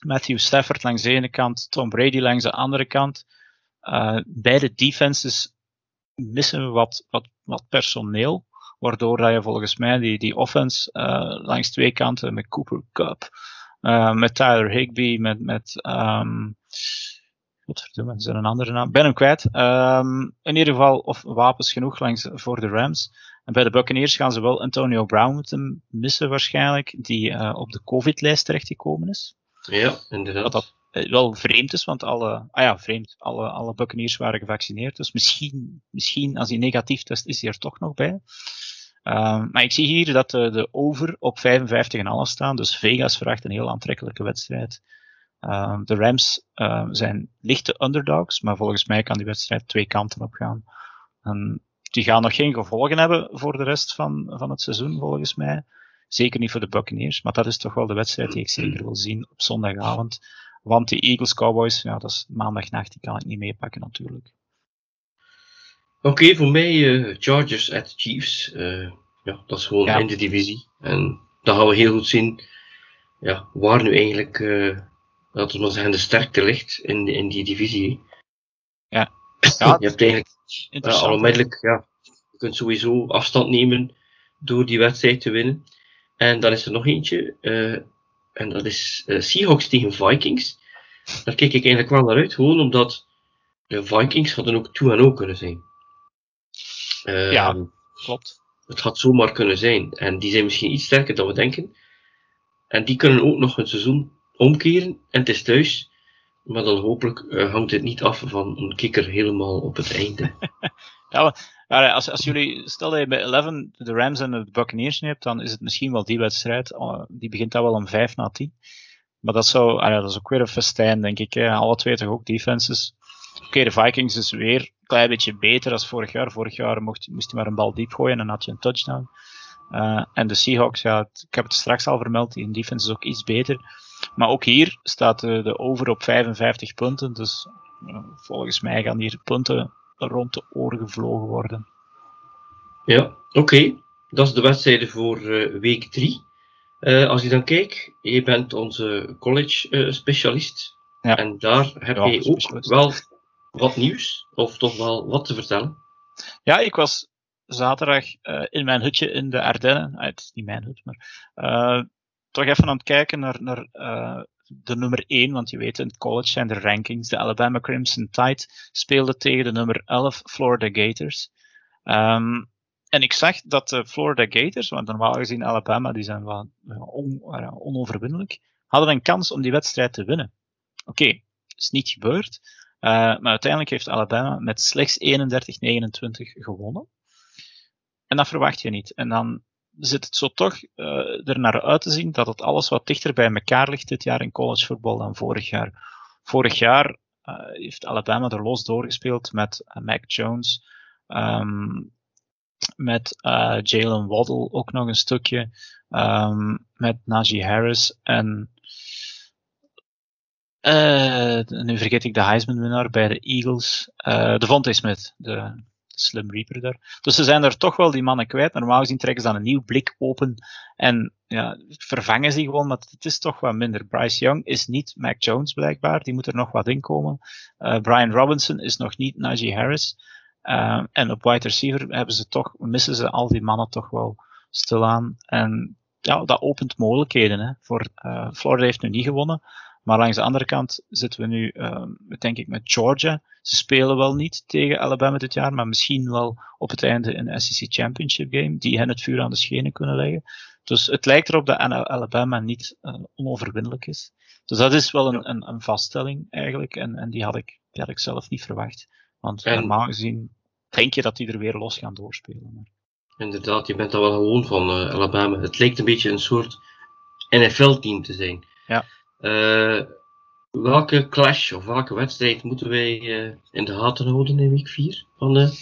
Matthew Stafford langs de ene kant, Tom Brady langs de andere kant. Uh, beide defenses missen wat, wat, wat personeel. Waardoor dat je volgens mij die, die offense uh, langs twee kanten met Cooper Cup, uh, met Tyler Higby, met, met um, Godverdomme, is er een andere naam? Ben hem kwijt. Um, in ieder geval, of wapens genoeg langs, voor de Rams. En bij de Buccaneers gaan ze wel Antonio Brown moeten missen waarschijnlijk, die op de COVID-lijst terechtgekomen is. Ja, inderdaad. Wat dat wel vreemd is, want alle, ah ja, vreemd, alle, alle Buccaneers waren gevaccineerd. Dus misschien, misschien als hij negatief test, is hij er toch nog bij. Uh, maar ik zie hier dat de, de over op 55,5 staan. Dus Vegas verwacht een heel aantrekkelijke wedstrijd. Uh, de Rams uh, zijn lichte underdogs, maar volgens mij kan die wedstrijd twee kanten op gaan. En die gaan nog geen gevolgen hebben voor de rest van, van het seizoen, volgens mij. Zeker niet voor de Buccaneers, maar dat is toch wel de wedstrijd die ik zeker wil zien op zondagavond. Want die Eagles Cowboys, ja, dat is maandagnacht, die kan ik niet meepakken natuurlijk. Oké, okay, voor mij uh, Chargers at Chiefs. Uh, ja, dat is gewoon ja. in de divisie. En dan gaan we heel goed zien ja, waar nu eigenlijk, uh, laten we maar zeggen, de sterkte ligt in, in die divisie. Ja. ja je hebt eigenlijk uh, al onmiddellijk, ja, je kunt sowieso afstand nemen door die wedstrijd te winnen. En dan is er nog eentje, uh, en dat is uh, Seahawks tegen Vikings. Daar kijk ik eigenlijk wel naar uit, gewoon omdat de Vikings hadden ook 2 en 0 kunnen zijn. Uh, ja, klopt. Het had zomaar kunnen zijn. En die zijn misschien iets sterker dan we denken. En die kunnen ook nog een seizoen omkeren. En het is thuis. Maar dan hopelijk hangt het niet af van een kikker helemaal op het einde. ja, maar als, als jullie, stel dat je bij 11 de Rams en de Buccaneers hebt, dan is het misschien wel die wedstrijd. Uh, die begint dan wel om 5 na 10. Maar dat, zou, ah dat is ook weer een festijn, denk ik. Hè. Alle twee toch ook defenses. Oké, de Vikings is weer een klein beetje beter als vorig jaar. Vorig jaar mocht, moest hij maar een bal diep gooien en dan had je een touchdown. Uh, en de Seahawks, ja, ik heb het straks al vermeld, die defense is ook iets beter. Maar ook hier staat de, de over op 55 punten. Dus volgens mij gaan hier punten rond de oren gevlogen worden. Ja, oké. Okay. Dat is de wedstrijden voor uh, week 3. als je dan kijkt, je bent onze college specialist. Ja. En daar heb ja, je ook wel wat nieuws, of toch wel wat te vertellen? Ja, ik was zaterdag uh, in mijn hutje in de Ardennen. Ah, het is niet mijn hut, maar toch even aan het kijken naar, naar de nummer 1, want je weet in het college zijn de rankings. De Alabama Crimson Tide speelde tegen de nummer 11 Florida Gators. Um, en ik zag dat de Florida Gators, want normaal gezien Alabama, die zijn wel on, onoverwinnelijk, hadden een kans om die wedstrijd te winnen. Oké, is niet gebeurd. Uh, maar uiteindelijk heeft Alabama met slechts 31-29 gewonnen. En dat verwacht je niet. En dan zit het zo toch uh, er naar uit te zien dat het alles wat dichter bij elkaar ligt dit jaar in collegevoetbal dan vorig jaar. Vorig jaar uh, heeft Alabama er los doorgespeeld met Mac Jones, um, met Jalen Waddle ook nog een stukje, um, met Najee Harris en nu vergeet ik de Heisman-winnaar bij de Eagles. Uh, de Vontae Smith, de, Slim Reaper daar. Dus ze zijn er toch wel die mannen kwijt. Normaal gezien trekken ze dan een nieuw blik open en ja, vervangen ze gewoon, maar het is toch wat minder. Bryce Young is niet Mac Jones blijkbaar, die moet er nog wat in komen. Uh, Brian Robinson is nog niet Najee Harris. Uh, en op wide receiver hebben ze toch, missen ze al die mannen toch wel stilaan. En ja, dat opent mogelijkheden. Hè. Voor, uh, Florida heeft nu niet gewonnen. Maar langs de andere kant zitten we nu, uh, denk ik, met Georgia. Ze spelen wel niet tegen Alabama dit jaar, maar misschien wel op het einde een SEC Championship game, die hen het vuur aan de schenen kunnen leggen. Dus het lijkt erop dat Alabama niet uh, onoverwinnelijk is. Dus dat is wel een, een, een, vaststelling eigenlijk, en, en die, had ik, zelf niet verwacht. Want en... normaal gezien denk je dat die er weer los gaan doorspelen. Maar... Inderdaad, je bent daar wel gewoon van uh, Alabama. Het lijkt een beetje een soort NFL-team te zijn. Ja. Uh, welke clash of welke wedstrijd moeten wij uh, in de gaten houden in week 4 van de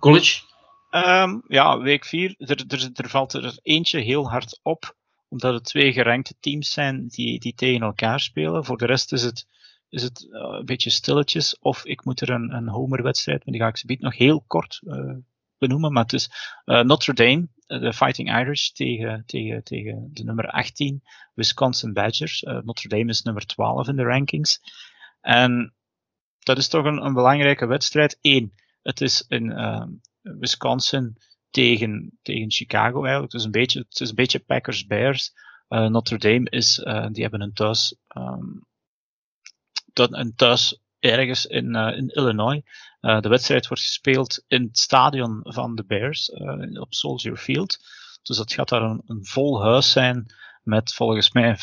college? Um, ja, week 4. Er, er, valt er eentje heel hard op, omdat het twee gerankte teams zijn die, die tegen elkaar spelen. Voor de rest is het, is het uh, een beetje stilletjes. Of ik moet er een, een homerwedstrijd, maar die ga ik ze nog heel kort benoemen. Maar het is Notre Dame de Fighting Irish tegen, tegen, tegen de nummer 18, Wisconsin Badgers. Uh, Notre Dame is nummer 12 in de rankings. En dat is toch een, een belangrijke wedstrijd. Eén, het is in uh, Wisconsin tegen, tegen Chicago eigenlijk. Is een beetje, het is een beetje Packers-Bears. Uh, Notre Dame is, die hebben een thuis, um, een thuis ergens in, uh, in Illinois. de wedstrijd wordt gespeeld in het stadion van de Bears op Soldier Field. Dus dat gaat daar een, een vol huis zijn met volgens mij 50%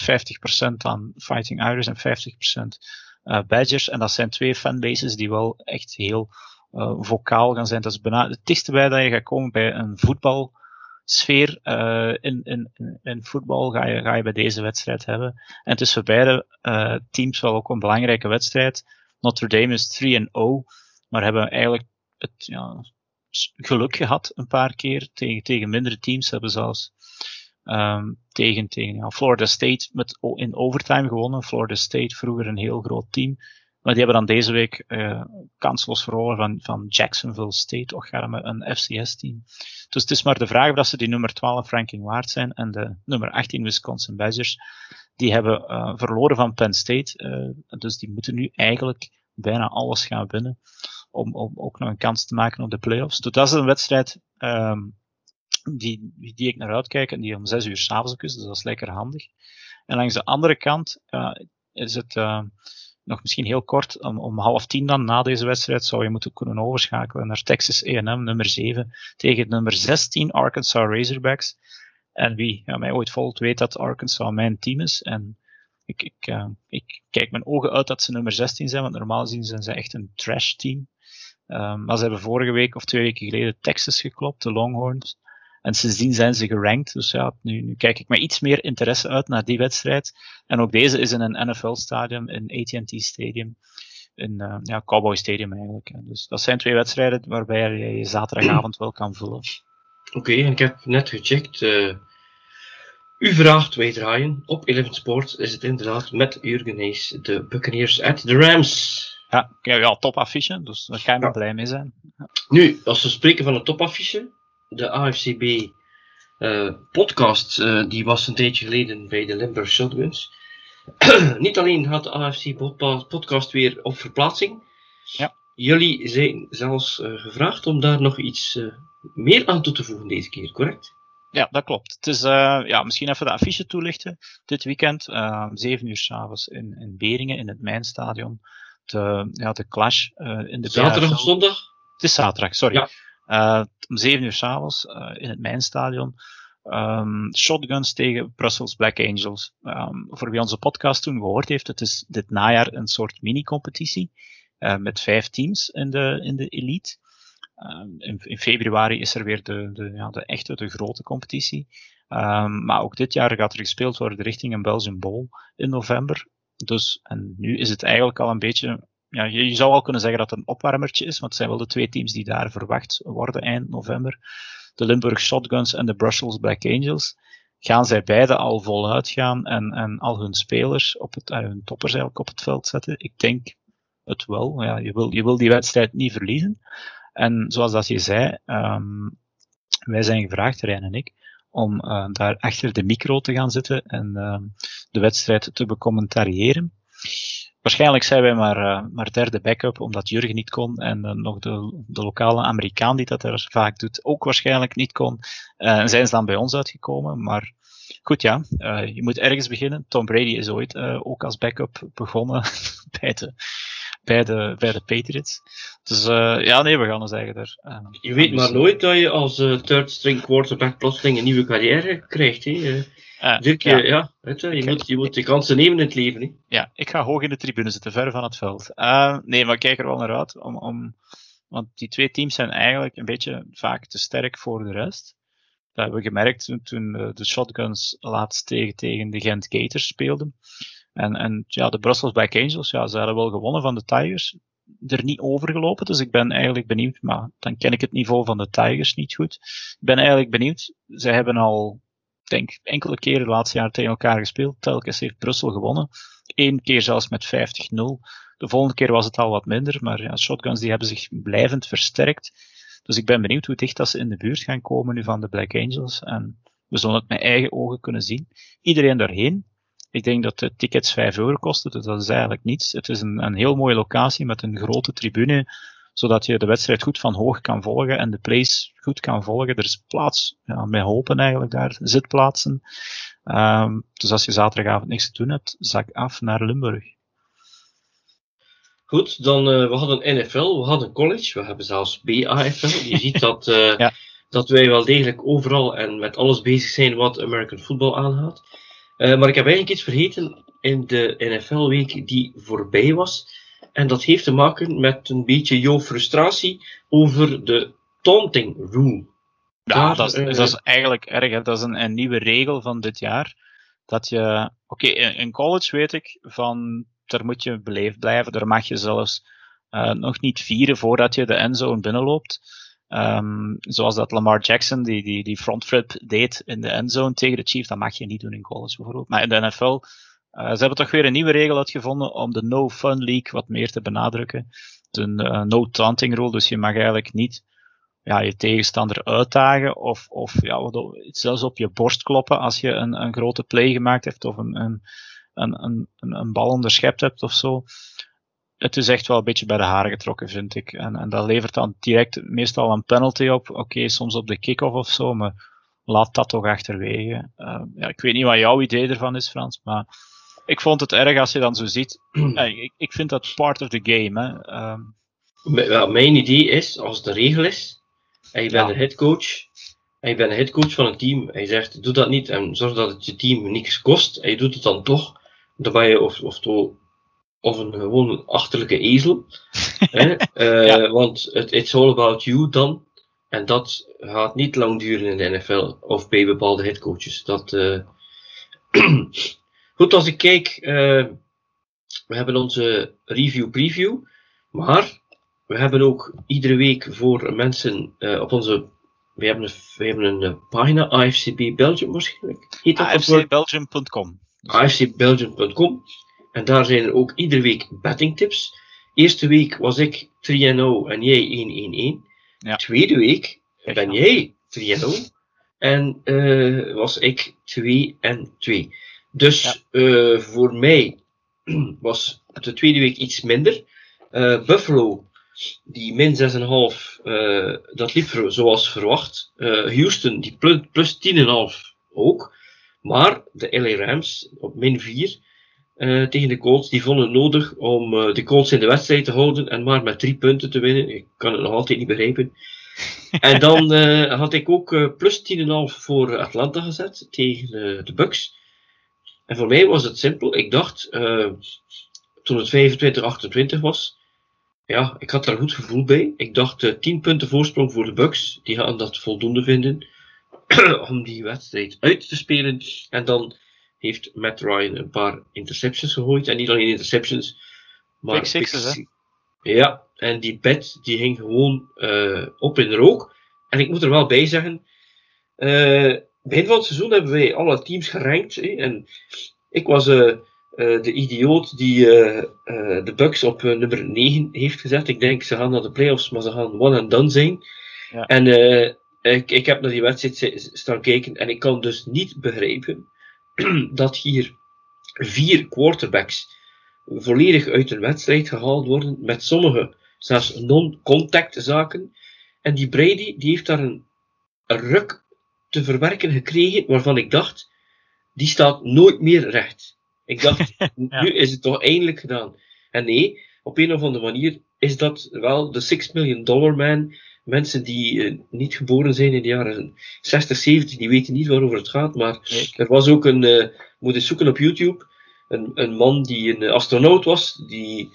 aan Fighting Irish en 50% Badgers. En dat zijn twee fanbases die wel echt heel uh, vocaal gaan zijn. Dat is bijna het dichtste bij dat je gaat komen bij een voetbalsfeer. Uh, in, in, in voetbal ga je, ga je bij deze wedstrijd hebben. En voor beide teams wel ook een belangrijke wedstrijd. Notre Dame is 3-0, maar hebben eigenlijk het ja, geluk gehad een paar keer tegen, tegen mindere teams. Hebben zelfs um, tegen, tegen ja, Florida State met, in overtime gewonnen. Florida State vroeger een heel groot team. Maar die hebben dan deze week uh, kansloos verloren van, van Jacksonville State, och een FCS-team. Dus het is maar de vraag of ze die nummer 12 ranking waard zijn. En de nummer 18 Wisconsin Badgers, die hebben uh, verloren van Penn State. Uh, dus die moeten nu eigenlijk bijna alles gaan winnen. Om, om ook nog een kans te maken op de playoffs. Dus dat is een wedstrijd um, die, die ik naar uitkijk en die om 6 uur s'avonds is. Dus dat is lekker handig. En langs de andere kant is het nog misschien heel kort, om, om half tien dan na deze wedstrijd zou je moeten kunnen overschakelen naar Texas A&M nummer 7 tegen nummer 16 Arkansas Razorbacks. En wie ja, mij ooit volgt weet dat Arkansas mijn team is. En ik, ik, uh, ik kijk mijn ogen uit dat ze nummer 16 zijn, want normaal gezien zijn ze echt een trash team. Um, maar ze hebben vorige week of twee weken geleden Texas geklopt, de Longhorns. En sindsdien zijn ze gerankt. Dus ja, nu, nu kijk ik met iets meer interesse uit naar die wedstrijd. En ook deze is in een NFL-stadium, in AT&T Stadium. In uh, ja, Cowboy Stadium eigenlijk. Dus dat zijn twee wedstrijden waarbij je je zaterdagavond wel kan vullen. Oké, en ik heb net gecheckt. Uh, u vraagt wij draaien. Op Eleven Sports is het inderdaad met Jurgen Hees, de Buccaneers at the Rams. Ja, ja top affiche, dus daar ga je ja. blij mee zijn. Nu, als we spreken van een topaffiche, de AFCB uh, podcast, uh, die was een tijdje geleden bij de Limburg Shotguns. Niet alleen had de AFC podcast weer op verplaatsing. Ja. Jullie zijn zelfs uh, gevraagd om daar nog iets meer aan toe te voegen deze keer, correct? Ja, dat klopt. Het is, ja, misschien even de affiche toelichten. Dit weekend, 7 uur s'avonds in, in Beringen, in het Mijnstadion. De, ja, de clash in de Zaterdag of zondag? Het is zaterdag, sorry. Ja. Om 7 uur s'avonds in het Mijnstadion. Um, shotguns tegen Brussels Black Angels. Um, voor wie onze podcast toen gehoord heeft, het is dit najaar een soort mini-competitie. Uh, met vijf teams in de, in de elite. In, in, februari is er weer de, de, ja, de echte, de grote competitie. Um, maar ook dit jaar gaat er gespeeld worden richting een Belgian Bowl in november. Dus, en nu is het eigenlijk al een beetje ja, je, zou al kunnen zeggen dat het een opwarmertje is, want het zijn wel de twee teams die daar verwacht worden eind november. De Limburg Shotguns en de Brussels Black Angels. Gaan zij beide al voluit gaan en, en al hun spelers, op het, uh, hun toppers eigenlijk op het veld zetten? Ik denk het wel. Ja, je, wil, je wil die wedstrijd niet verliezen. En zoals dat je zei, um, wij zijn gevraagd, Rijn en ik, om uh, daar achter de micro te gaan zitten en uh, de wedstrijd te becommentariëren. Waarschijnlijk zijn wij maar, uh, maar derde backup, omdat Jurgen niet kon en uh, nog de, de lokale Amerikaan die dat er vaak doet ook waarschijnlijk niet kon. En zijn ze dan bij ons uitgekomen. Maar goed, ja, je moet ergens beginnen. Tom Brady is ooit ook als backup begonnen bij, de, bij, de, bij de Patriots. Dus ja, nee, we gaan eens zeggen er. je weet maar nooit dat je als third string quarterback plotseling een nieuwe carrière krijgt. Hè? Uh, Dirk, ja, ja weet je, je, moet, je moet de kansen nemen in het leven. Hè? Ja, ik ga hoog in de tribune zitten, ver van het veld. Nee, maar ik kijk er wel naar uit. Om, om, want die twee teams zijn eigenlijk een beetje vaak te sterk voor de rest. Dat hebben we gemerkt toen, toen de Shotguns laatst tegen, tegen de Gent Gators speelden. En, en ja, de Brussels Black Angels, ja, ze hadden wel gewonnen van de Tigers. Er niet overgelopen, dus ik ben eigenlijk benieuwd. Maar dan ken ik het niveau van de Tigers niet goed. Ik ben eigenlijk benieuwd. Ze hebben al denk enkele keren de laatste jaren tegen elkaar gespeeld. Telkens heeft Brussel gewonnen. Eén keer zelfs met 50-0. De volgende keer was het al wat minder, maar ja, shotguns die hebben zich blijvend versterkt. Dus ik ben benieuwd hoe dicht dat ze in de buurt gaan komen nu van de Black Angels. En we zullen het met eigen ogen kunnen zien. Iedereen daarheen. Ik denk dat de tickets 5 euro kosten, dus dat is eigenlijk niets. Het is een, een heel mooie locatie met een grote tribune, zodat je de wedstrijd goed van hoog kan volgen en de plays goed kan volgen. Er is plaats, ja, met hopen eigenlijk daar, zitplaatsen. Um, dus als je zaterdagavond niks te doen hebt, zak af naar Limburg. Goed, dan uh, we hadden NFL, we hadden college, we hebben zelfs BAFL. Je ziet dat, uh, ja. dat wij wel degelijk overal en met alles bezig zijn wat American football aangaat. Uh, maar ik heb eigenlijk iets vergeten in de NFL-week die voorbij was. En dat heeft te maken met een beetje jouw frustratie over de taunting rule. Ja, dat, is, dat is eigenlijk erg. Hè. Dat is een, een nieuwe regel van dit jaar. Dat je, oké, okay, in college weet ik van daar moet je beleefd blijven. Daar mag je zelfs uh, nog niet vieren voordat je de endzone binnenloopt. Um, zoals dat Lamar Jackson die, die, die frontflip deed in de endzone tegen de Chiefs. Dat mag je niet doen in college bijvoorbeeld. Maar in de NFL, eh, ze hebben toch weer een nieuwe regel uitgevonden om de No Fun League wat meer te benadrukken. Een uh, no taunting rule, dus je mag eigenlijk niet ja, je tegenstander uitdagen of, of ja, zelfs op je borst kloppen als je een, een grote play gemaakt hebt of een, een, een, een, een bal onderschept hebt of zo. Het is echt wel een beetje bij de haren getrokken, vind ik. En, en dat levert dan direct meestal een penalty op. Oké, soms op de kick-off of zo, maar laat dat toch achterwege. Uh, ja, ik weet niet wat jouw idee ervan is, Frans, maar ik vond het erg als je dan zo ziet. ik, ik vind dat part of the game. Hè. Um, mijn idee is, als het de regel is, en je bent ja. de headcoach, en je bent de headcoach van een team, en je zegt, doe dat niet en zorg dat het je team niks kost, en je doet het dan toch, dan ben je of, of, of een gewoon achterlijke ezel. hè? Uh, ja. Want het it's all about you dan. En dat gaat niet lang duren in de NFL of bij bepaalde headcoaches. Dat, uh... Goed, als ik kijk, uh, we hebben onze review preview, maar we hebben ook iedere week voor mensen op onze we hebben een, we hebben een pagina, AFCB Belgium waarschijnlijk. AFCBelgium.com afcbelgium.com. En daar zijn er ook iedere week betting tips. Eerste week was ik 3-0 en jij 1-1-1. Ja. Tweede week ben jij 3-0 en uh, was ik 2 en 2. Dus ja. uh, voor mij was de tweede week iets minder. Uh, Buffalo, die min 6,5, dat liep zoals verwacht. Houston, die plus, plus 10,5 ook. Maar de LA Rams op min 4 uh, eh, tegen de Colts, die vonden het nodig om uh, de Colts in de wedstrijd te houden en maar met drie punten te winnen. Ik kan het nog altijd niet begrijpen. en dan uh, had ik ook plus 10,5 voor Atlanta gezet tegen de Bucks. En voor mij was het simpel. Ik dacht, toen het 25-28 was, ja, ik had daar goed gevoel bij. Ik dacht 10 punten voorsprong voor de Bucks. Die gaan dat voldoende vinden. om die wedstrijd uit te spelen. En dan heeft Matt Ryan een paar interceptions gegooid. En niet alleen interceptions, maar sixes, hè? Ja, en die bet die ging gewoon uh, op in rook. En ik moet er wel bij zeggen, uh, begin van het seizoen hebben wij alle teams gerankt. Hè, en ik was uh, de idioot die de Bucks op nummer 9 heeft gezet. Ik denk, ze gaan naar de playoffs, maar ze gaan one and done zijn. Ja. En ik, ik heb naar die wedstrijd staan kijken en ik kan dus niet begrijpen dat hier vier quarterbacks volledig uit een wedstrijd gehaald worden, met sommige zelfs non-contact zaken. En die Brady, die heeft daar een, een ruk te verwerken gekregen, waarvan ik dacht, die staat nooit meer recht. Ik dacht, nu is het toch eindelijk gedaan. En nee, op een of andere manier is dat wel de 6 million dollar man mensen die uh, niet geboren zijn in de jaren 60, 70, die weten niet waarover het gaat. Maar nee. er was ook een, uh, moet eens zoeken op YouTube, een, een man die een astronaut was, die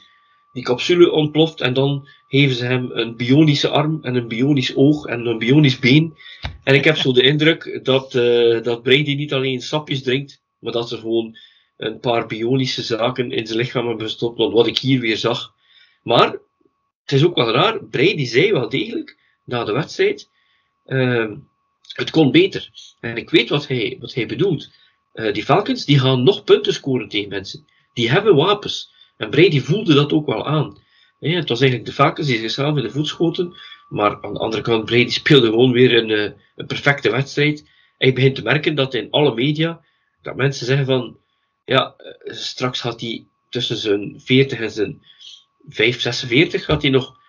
die capsule ontploft en dan geven ze hem een bionische arm en een bionisch oog en een bionisch been. En ik heb zo de indruk dat, uh, dat Brady niet alleen sapjes drinkt, maar dat ze gewoon een paar bionische zaken in zijn lichaam hebben gestopt, wat ik hier weer zag. Maar het is ook wel raar, Brady zei wel degelijk na de wedstrijd. Uh, het kon beter. En ik weet wat hij, wat hij bedoelt. Uh, die Falcons die gaan nog punten scoren tegen mensen. Die hebben wapens. En Brady voelde dat ook wel aan. Het was eigenlijk de Falcons die zichzelf in de voet schoten Maar aan de andere kant, Brady speelde gewoon weer een, eh, een perfecte wedstrijd. Je begint te merken dat in alle media, dat mensen zeggen van, ja, eh, straks gaat hij tussen zijn 40 en zijn 5, 46, gaat hij nog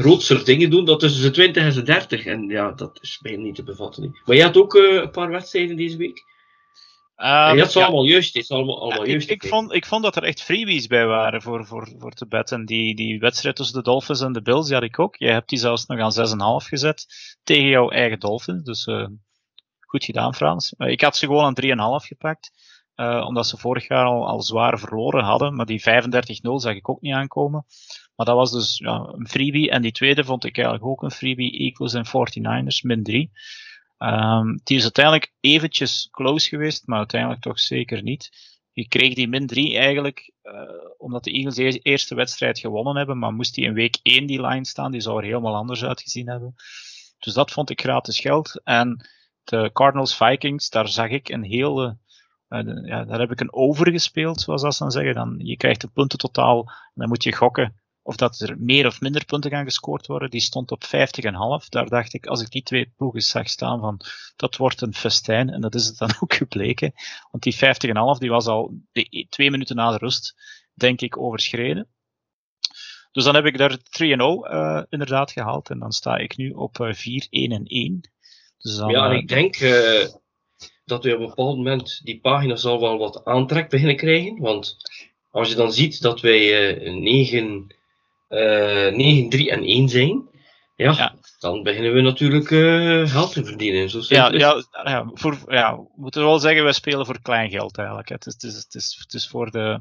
grootste dingen doen dan tussen zijn 20 en zijn 30. En ja, dat is bijna niet te bevatten. Maar je had ook uh, een paar wedstrijden deze week. Um, dat is ja, allemaal juist. Is allemaal, allemaal ja, juist. Ik, ik, vond, ik vond dat er echt freebies bij waren voor, voor, voor te betten. Die, die wedstrijd tussen de Dolphins en de Bills, die had ik ook. Je hebt die zelfs nog aan 6,5 gezet tegen jouw eigen Dolphins. Dus uh, goed gedaan, Frans. Uh, ik had ze gewoon aan 3,5 gepakt. Uh, omdat ze vorig jaar al, al zwaar verloren hadden. Maar die 35-0 zag ik ook niet aankomen. Maar dat was dus ja, een freebie. En die tweede vond ik eigenlijk ook een freebie. Eagles en 49ers, min 3. Um, die is uiteindelijk eventjes close geweest, maar uiteindelijk toch zeker niet. Je kreeg die min 3 eigenlijk, uh, omdat de Eagles de eerste wedstrijd gewonnen hebben, maar moest die in week 1 die line staan, die zou er helemaal anders uitgezien hebben. Dus dat vond ik gratis geld. En de Cardinals Vikings, daar zag ik een hele, uh, ja, daar heb ik een over gespeeld, zoals dat dan zeggen. Dan, je krijgt de punten totaal, en dan moet je gokken of dat er meer of minder punten gaan gescoord worden, die stond op 50,5. Daar dacht ik, als ik die twee ploegen zag staan, van dat wordt een festijn. En dat is het dan ook gebleken. Want die 50,5 die was al de, e, twee minuten na de rust, denk ik, overschreden. Dus dan heb ik daar 3-0 uh, inderdaad gehaald. En dan sta ik nu op uh, 4, 1 en 1. Dus dan, ja, en ik denk uh, dat we op een bepaald moment die pagina zal wel wat aantrek beginnen krijgen. Want als je dan ziet dat wij uh, 9 uh, 9, 3 en 1 zijn, ja, ja, dan beginnen we natuurlijk uh, geld te verdienen. Zo ja, ja, ja, voor, ja, we moeten wel zeggen, wij spelen voor klein geld eigenlijk. Het is, het is, het is, het is voor, de,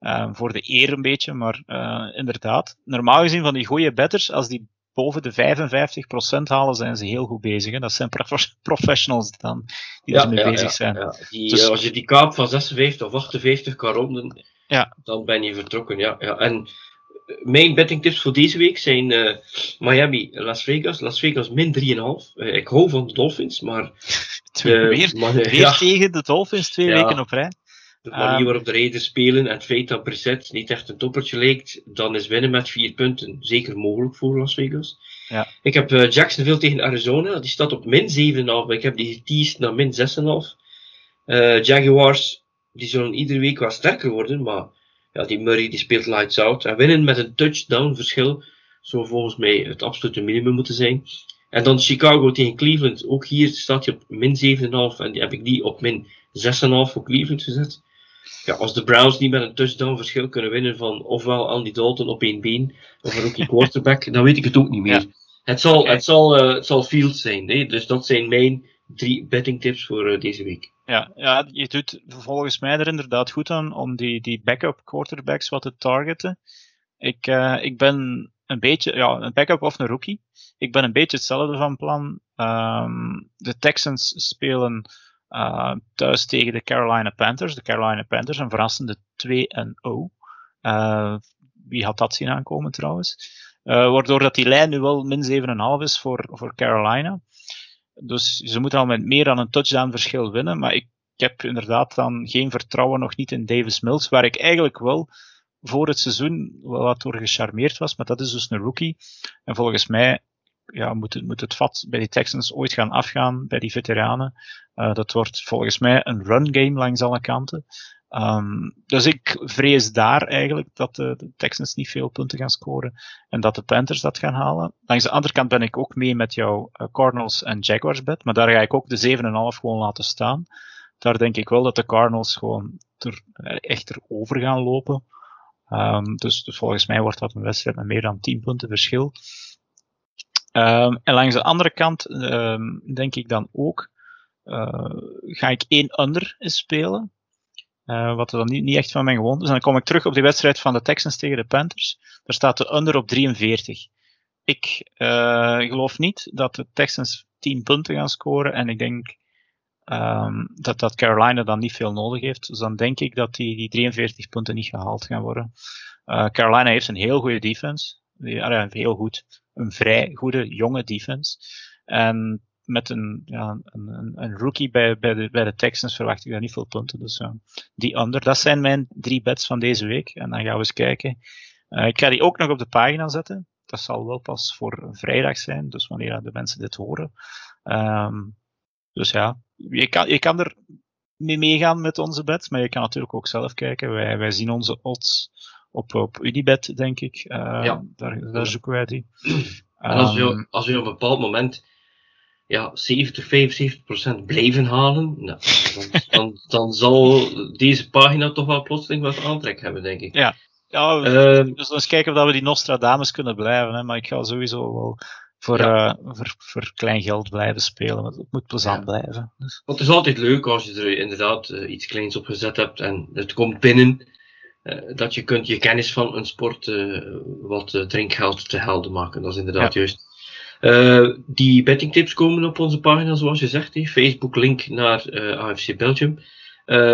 uh, voor de eer een beetje, maar uh, inderdaad. Normaal gezien van die goede betters, als die boven de 55% halen, zijn ze heel goed bezig. Hè? Dat zijn prof professionals dan, die ja, ermee ja, bezig zijn. Ja, die, dus, als je die kaap van 56 of 58 kan ronden, ja. dan ben je vertrokken. Ja, ja. En mijn bettingtips voor deze week zijn uh, Miami, Las Vegas. Las Vegas min 3,5. Uh, eh, ik hou van de Dolphins, maar... Uh, weer ja. tegen de Dolphins, twee ja. weken op rij. De manier um, waarop de Raiders spelen en het feit dat Brissett niet echt een toppertje lijkt, dan is winnen met vier punten zeker mogelijk voor Las Vegas. Ja. Ik heb Jacksonville tegen Arizona, die staat op min 7,5, maar ik heb die geteased naar min 6,5. Uh, Jaguars, die zullen iedere week wat sterker worden, maar ja, die Murray die speelt lights out. En winnen met een touchdown verschil zou volgens mij het absolute minimum moeten zijn. En dan Chicago tegen Cleveland. Ook hier staat hij op min 7,5 en die heb ik die op min 6,5 voor Cleveland gezet. Ja, als de Browns niet met een touchdown verschil kunnen winnen van ofwel Andy Dalton op één been of een rookie quarterback, dan weet ik het ook niet meer. Ja. Het zal, okay. het zal, uh, het zal Fields zijn. Nee? Dus dat zijn mijn drie betting tips voor uh, deze week. Ja, ja, je doet volgens mij er inderdaad goed aan om die, die backup quarterbacks wat te targeten. Ik, uh, ik ben een beetje, ja, een backup of een rookie. Ik ben een beetje hetzelfde van plan. Um, de Texans spelen uh, thuis tegen de Carolina Panthers. De Carolina Panthers, een verrassende 2-0. Uh, wie had dat zien aankomen trouwens? Waardoor dat die lijn nu wel min 7,5 is voor, voor Carolina. Dus ze moeten al met meer dan een touchdown verschil winnen. Maar ik, heb inderdaad dan geen vertrouwen nog niet in Davis Mills, waar ik eigenlijk wel voor het seizoen wel wat door gecharmeerd was. Maar dat is dus een rookie. En volgens mij ja, moet, het, moet het vat bij die Texans ooit gaan afgaan, bij die veteranen. Uh, dat wordt volgens mij een run game langs alle kanten. Um, dus ik vrees daar eigenlijk dat de, Texans niet veel punten gaan scoren en dat de Panthers dat gaan halen. Langs de andere kant ben ik ook mee met jouw uh, Cardinals en Jaguars bet, maar daar ga ik ook de 7,5 gewoon laten staan. Daar denk ik wel dat de Cardinals gewoon er, echt erover gaan lopen. Um, dus, dus, volgens mij wordt dat een wedstrijd met meer dan 10 punten verschil. Um, en langs de andere kant denk ik dan ook, uh, ga ik één under spelen. Uh, wat er dan niet, niet echt van mijn gewoond is. En dan kom ik terug op die wedstrijd van de Texans tegen de Panthers. Daar staat de under op 43. Ik uh, geloof niet dat de Texans 10 punten gaan scoren. En ik denk um, dat, dat Carolina dan niet veel nodig heeft. Dus dan denk ik dat die, die 43 punten niet gehaald gaan worden. Carolina heeft een heel goede defense. Ja, heel goed. Een vrij goede, jonge defense. En met een, ja, een, een, rookie bij, bij, de, bij de Texans verwacht ik daar niet veel punten. Dus die under. Dat zijn mijn drie bets van deze week. En dan gaan we eens kijken. Uh, ik ga die ook nog op de pagina zetten. dat zal wel pas voor vrijdag zijn, dus wanneer de mensen dit horen. Ehm, dus ja, je kan, je kan er mee meegaan met onze bets, maar je kan natuurlijk ook zelf kijken. Wij, wij zien onze odds op, op Unibet, denk ik. Uh, ja. daar, daar zoeken wij die. En als we, ehm, als we op een bepaald moment ja, 70, 75 procent blijven halen, nou, dan, dan, dan, zal deze pagina toch wel plotseling wat aantrek hebben, denk ik. Ja, ja uh, dus eens kijken of we die Nostradamus kunnen blijven. Hè, maar ik ga sowieso wel voor, ja. uh, voor, voor klein geld blijven spelen. Want het moet plezant ja. blijven. Dus. Want het is altijd leuk als je er inderdaad uh, iets kleins op gezet hebt en het komt binnen. Uh, dat je kunt je kennis van een sport wat drinkgeld te helden maken. Dat is inderdaad ja. juist. die bettingtips komen op onze pagina, zoals je zegt. Hey. Facebook link naar AFC Belgium.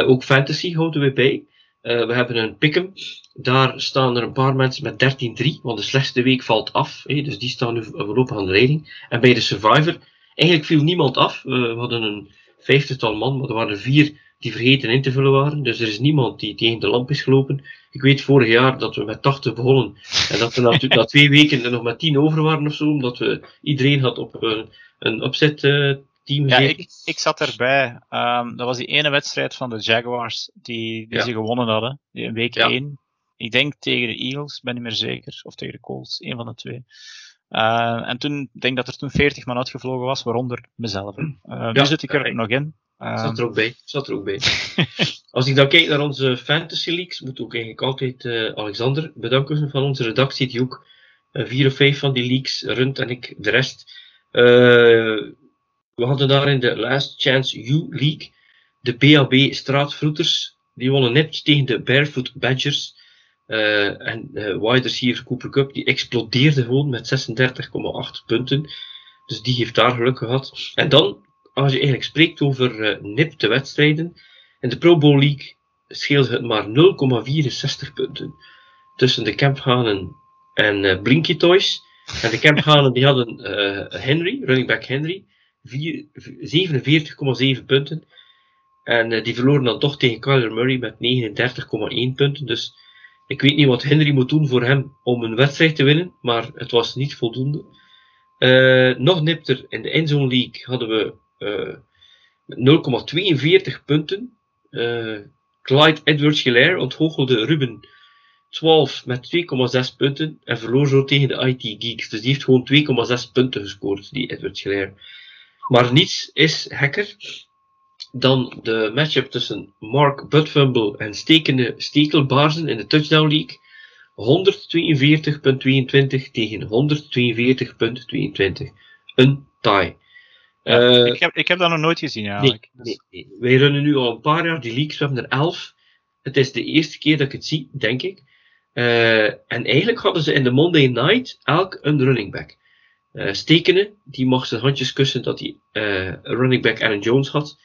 ook fantasy houden we bij. We hebben een Pick'em. Daar staan er een paar mensen met 13-3, want de slechtste week valt af. Dus die staan nu voorlopig aan de leiding. En bij de Survivor, eigenlijk viel niemand af. Uh, we hadden een vijftigtal man, maar er waren er vier die vergeten in te vullen waren. Dus er is niemand die tegen de lamp is gelopen. Ik weet vorig jaar dat we met 80 begonnen. En dat we na, na twee weken er nog met 10 over waren of zo. Omdat we iedereen had op een, een opzet uh, team Ja, ik, ik zat erbij. Um, dat was die ene wedstrijd van de Jaguars die, die ja. ze gewonnen hadden. In week 1. Ja. Ik denk tegen de Eagles, ben niet meer zeker. Of tegen de Colts, een van de twee. Uh, en toen, ik denk dat er toen 40 man uitgevlogen was, waaronder mezelf. Uh, ja, nu zit ik er nog in. Zat er ook bij. Zat er ook bij. Als ik dan kijk naar onze fantasy leagues, moet ook eigenlijk altijd uh, Alexander bedanken van onze redactie, die ook uh, vier of vijf van die leagues runt en ik de rest. Uh, we hadden daar in de Last Chance U League de BAB Straatvroeters. Die wonnen net tegen de Barefoot Badgers. En uh, wide receiver Cooper Cup die explodeerde gewoon met 36,8 punten. Dus die heeft daar geluk gehad. En dan, als je eigenlijk spreekt over uh, nipte wedstrijden. In de Pro Bowl League scheelde het maar 0,64 punten. Tussen de Camphanen en uh, Blinky Toys. En de Camphanen die hadden Henry, running back Henry. 47,7 punten. En die verloren dan toch tegen Kyler Murray met 39,1 punten. Dus ik weet niet wat Henry moet doen voor hem om een wedstrijd te winnen, maar het was niet voldoende. Nog nipter in de Endzone League hadden we uh, 0,42 punten. Uh, Clyde Edwards Hilaire onthoogelde Ruben 12 met 2,6 punten en verloor zo tegen de IT Geeks. Dus die heeft gewoon 2,6 punten gescoord, die Edwards Hilaire. Maar niets is hekker dan de matchup tussen Mark Budfumble en stekende Stekelbaarzen in de Touchdown League. 142.22 tegen 142.22. Een tie. Ja, uh, ik, heb, ik heb dat nog nooit gezien eigenlijk. Nee, nee, nee, Wij runnen nu al een paar jaar die leagues, we hebben er 11. Het is de eerste keer dat ik het zie, denk ik. Uh, en eigenlijk hadden ze in de Monday Night elk een running back. Uh, Stekenen, die mag zijn handjes kussen dat hij uh, running back Aaron Jones had.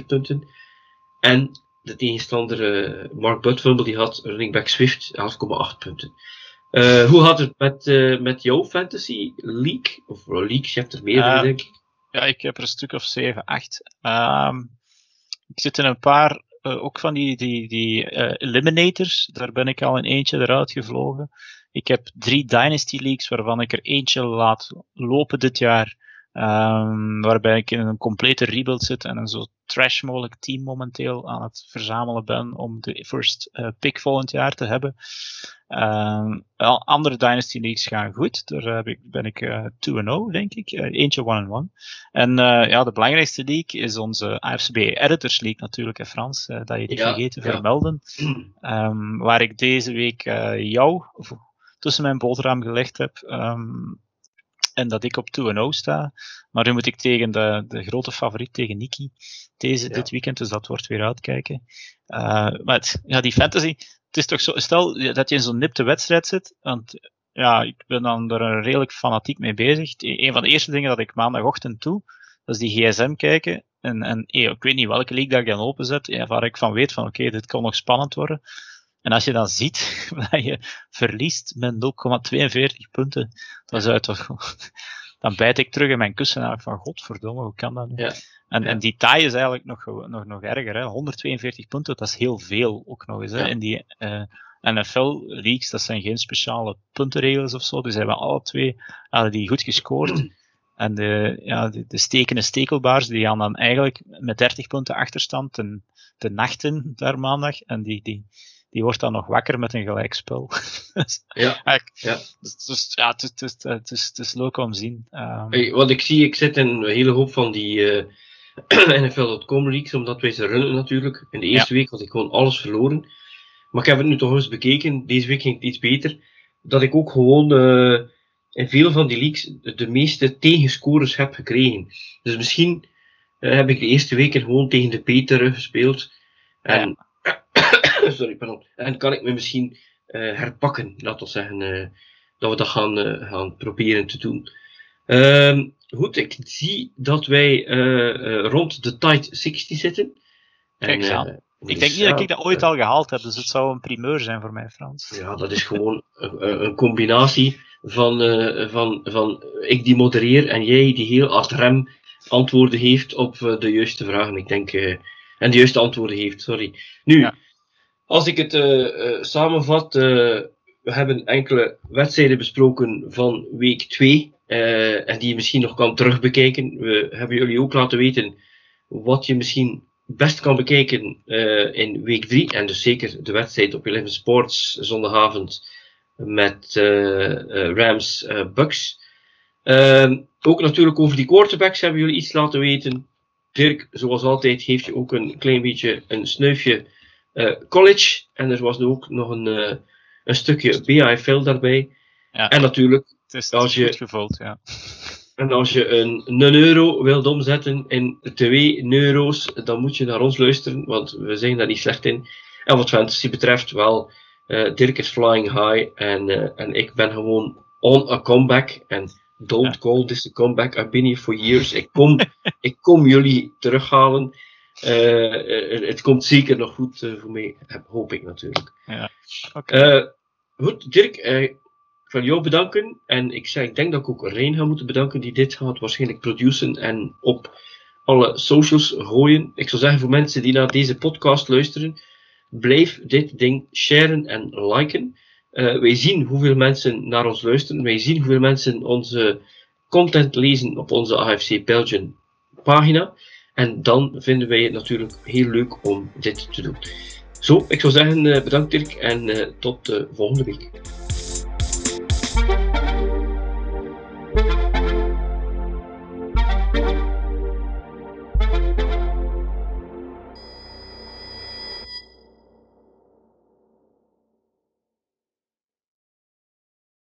41,5 punten. En de tegenstander Mark Butfumble, die had running back Swift 11,8 punten. Hoe had het met, met jouw fantasy league? Of leagues, je hebt er meer denk ik. Ja, ik heb er een stuk of 7, 8. Um, ik zit in een paar, ook van die, die, die eliminators. Daar ben ik al in eentje eruit gevlogen. Ik heb drie Dynasty Leagues, waarvan ik er eentje laat lopen dit jaar. Um, waarbij ik in een complete rebuild zit en een zo trash mogelijk team momenteel aan het verzamelen ben om de first uh, pick volgend jaar te hebben. Um, andere Dynasty Leagues gaan goed. Daar heb ik, ben ik uh, 2-0, denk ik. Uh, eentje 1-1. En uh, ja, de belangrijkste league is onze AFCB Editors League natuurlijk, in Frans. dat je die ja, vergeet te ja. vermelden. Um, waar ik deze week jou, tussen mijn boterham gelegd heb. Um, en dat ik op 2-0 sta. Maar nu moet ik tegen de, de grote favoriet, tegen Nicky, deze, ja. dit weekend. Dus dat wordt weer uitkijken. Uh, maar het, ja, die fantasy, het is toch zo, stel dat je in zo'n nipte wedstrijd zit, want ja, ik ben dan er redelijk fanatiek mee bezig. Een van de eerste dingen dat ik maandagochtend doe, dat is die gsm kijken. En, en ik weet niet welke league dat ik dan openzet, ja, waar ik van weet van oké, okay, dit kan nog spannend worden. En als je dan ziet dat je verliest met 0,42 punten, dan zou het toch, dan bijt ik terug in mijn kussen en van godverdomme, hoe kan dat nu? Ja. En, ja. en die taai is eigenlijk nog, nog, nog erger, hè? 142 punten, dat is heel veel ook nog eens, hè? Ja. In die, uh, NFL-leagues, dat zijn geen speciale puntenregels of zo. Dus hebben alle twee hadden die goed gescoord. En de, ja, de, de stekende stekelbaars, die gaan dan eigenlijk met 30 punten achterstand ten, ten nachten daar maandag. En die, die, die wordt dan nog wakker met een gelijkspel. ja. ja. Dus, dus, ja, het, is, het, is, het, is, het is leuk om te zien. Um, hey, wat ik zie, ik zit in een hele hoop van die uh, NFL.com leaks, omdat wij ze runnen natuurlijk. In de eerste ja. week had ik gewoon alles verloren. Maar ik heb het nu toch eens bekeken. Deze week ging het iets beter. Dat ik ook gewoon uh, in veel van die leaks de meeste tegenscorers heb gekregen. Dus misschien uh, heb ik de eerste weken gewoon tegen de Peter gespeeld. En, ja. sorry, pardon. En kan ik me misschien uh, herpakken, laten we zeggen. dat we dat gaan, gaan proberen te doen. Um, goed, ik zie dat wij rond de tight 60 zitten. Kijk en, ik denk niet dat ik dat ooit al gehaald heb, dus het zou een primeur zijn voor mij, Frans. Ja, dat is gewoon een, een combinatie van, van, van ik die modereer en jij die heel ad rem antwoorden heeft op de juiste vragen. Ik denk, en de juiste antwoorden heeft, sorry. Nu, ja. Als ik het samenvat, we hebben enkele wedstrijden besproken van week 2 en die je misschien nog kan terugbekijken. We hebben jullie ook laten weten wat je misschien best kan bekijken in week 3. En dus zeker de wedstrijd op 11 Sports zondagavond met Rams Bucks. Ehm, ook natuurlijk over die quarterbacks hebben jullie iets laten weten. Dirk, zoals altijd, heeft je ook een klein beetje een snuifje college. En er was ook nog een, een stukje BIFL daarbij. Ja, en natuurlijk, het is, als je, gevuld, ja. En als je een, een euro wilt omzetten in 2 euro's, dan moet je naar ons luisteren, want we zijn daar niet slecht in. En wat fantasy betreft, wel, uh, Dirk is flying high en, uh, en ik ben gewoon on a comeback. En don't ja. call this a comeback, I've been here for years. Ik kom, ik kom jullie terughalen. Uh, het komt zeker nog goed voor mij, hoop ik natuurlijk. Ja. Okay. goed, Dirk, ik wil jou bedanken. En ik, zeg, ik denk dat ik ook Rein ga moeten bedanken, die dit gaat waarschijnlijk produceren en op alle socials gooien. Ik zou zeggen voor mensen die naar deze podcast luisteren, blijf dit ding sharen en liken. Uh, wij zien hoeveel mensen naar ons luisteren. Wij zien hoeveel mensen onze content lezen op onze AFC Belgian pagina. En dan vinden wij het natuurlijk heel leuk om dit te doen. Zo, ik zou zeggen uh, bedankt Dirk en uh, tot volgende week.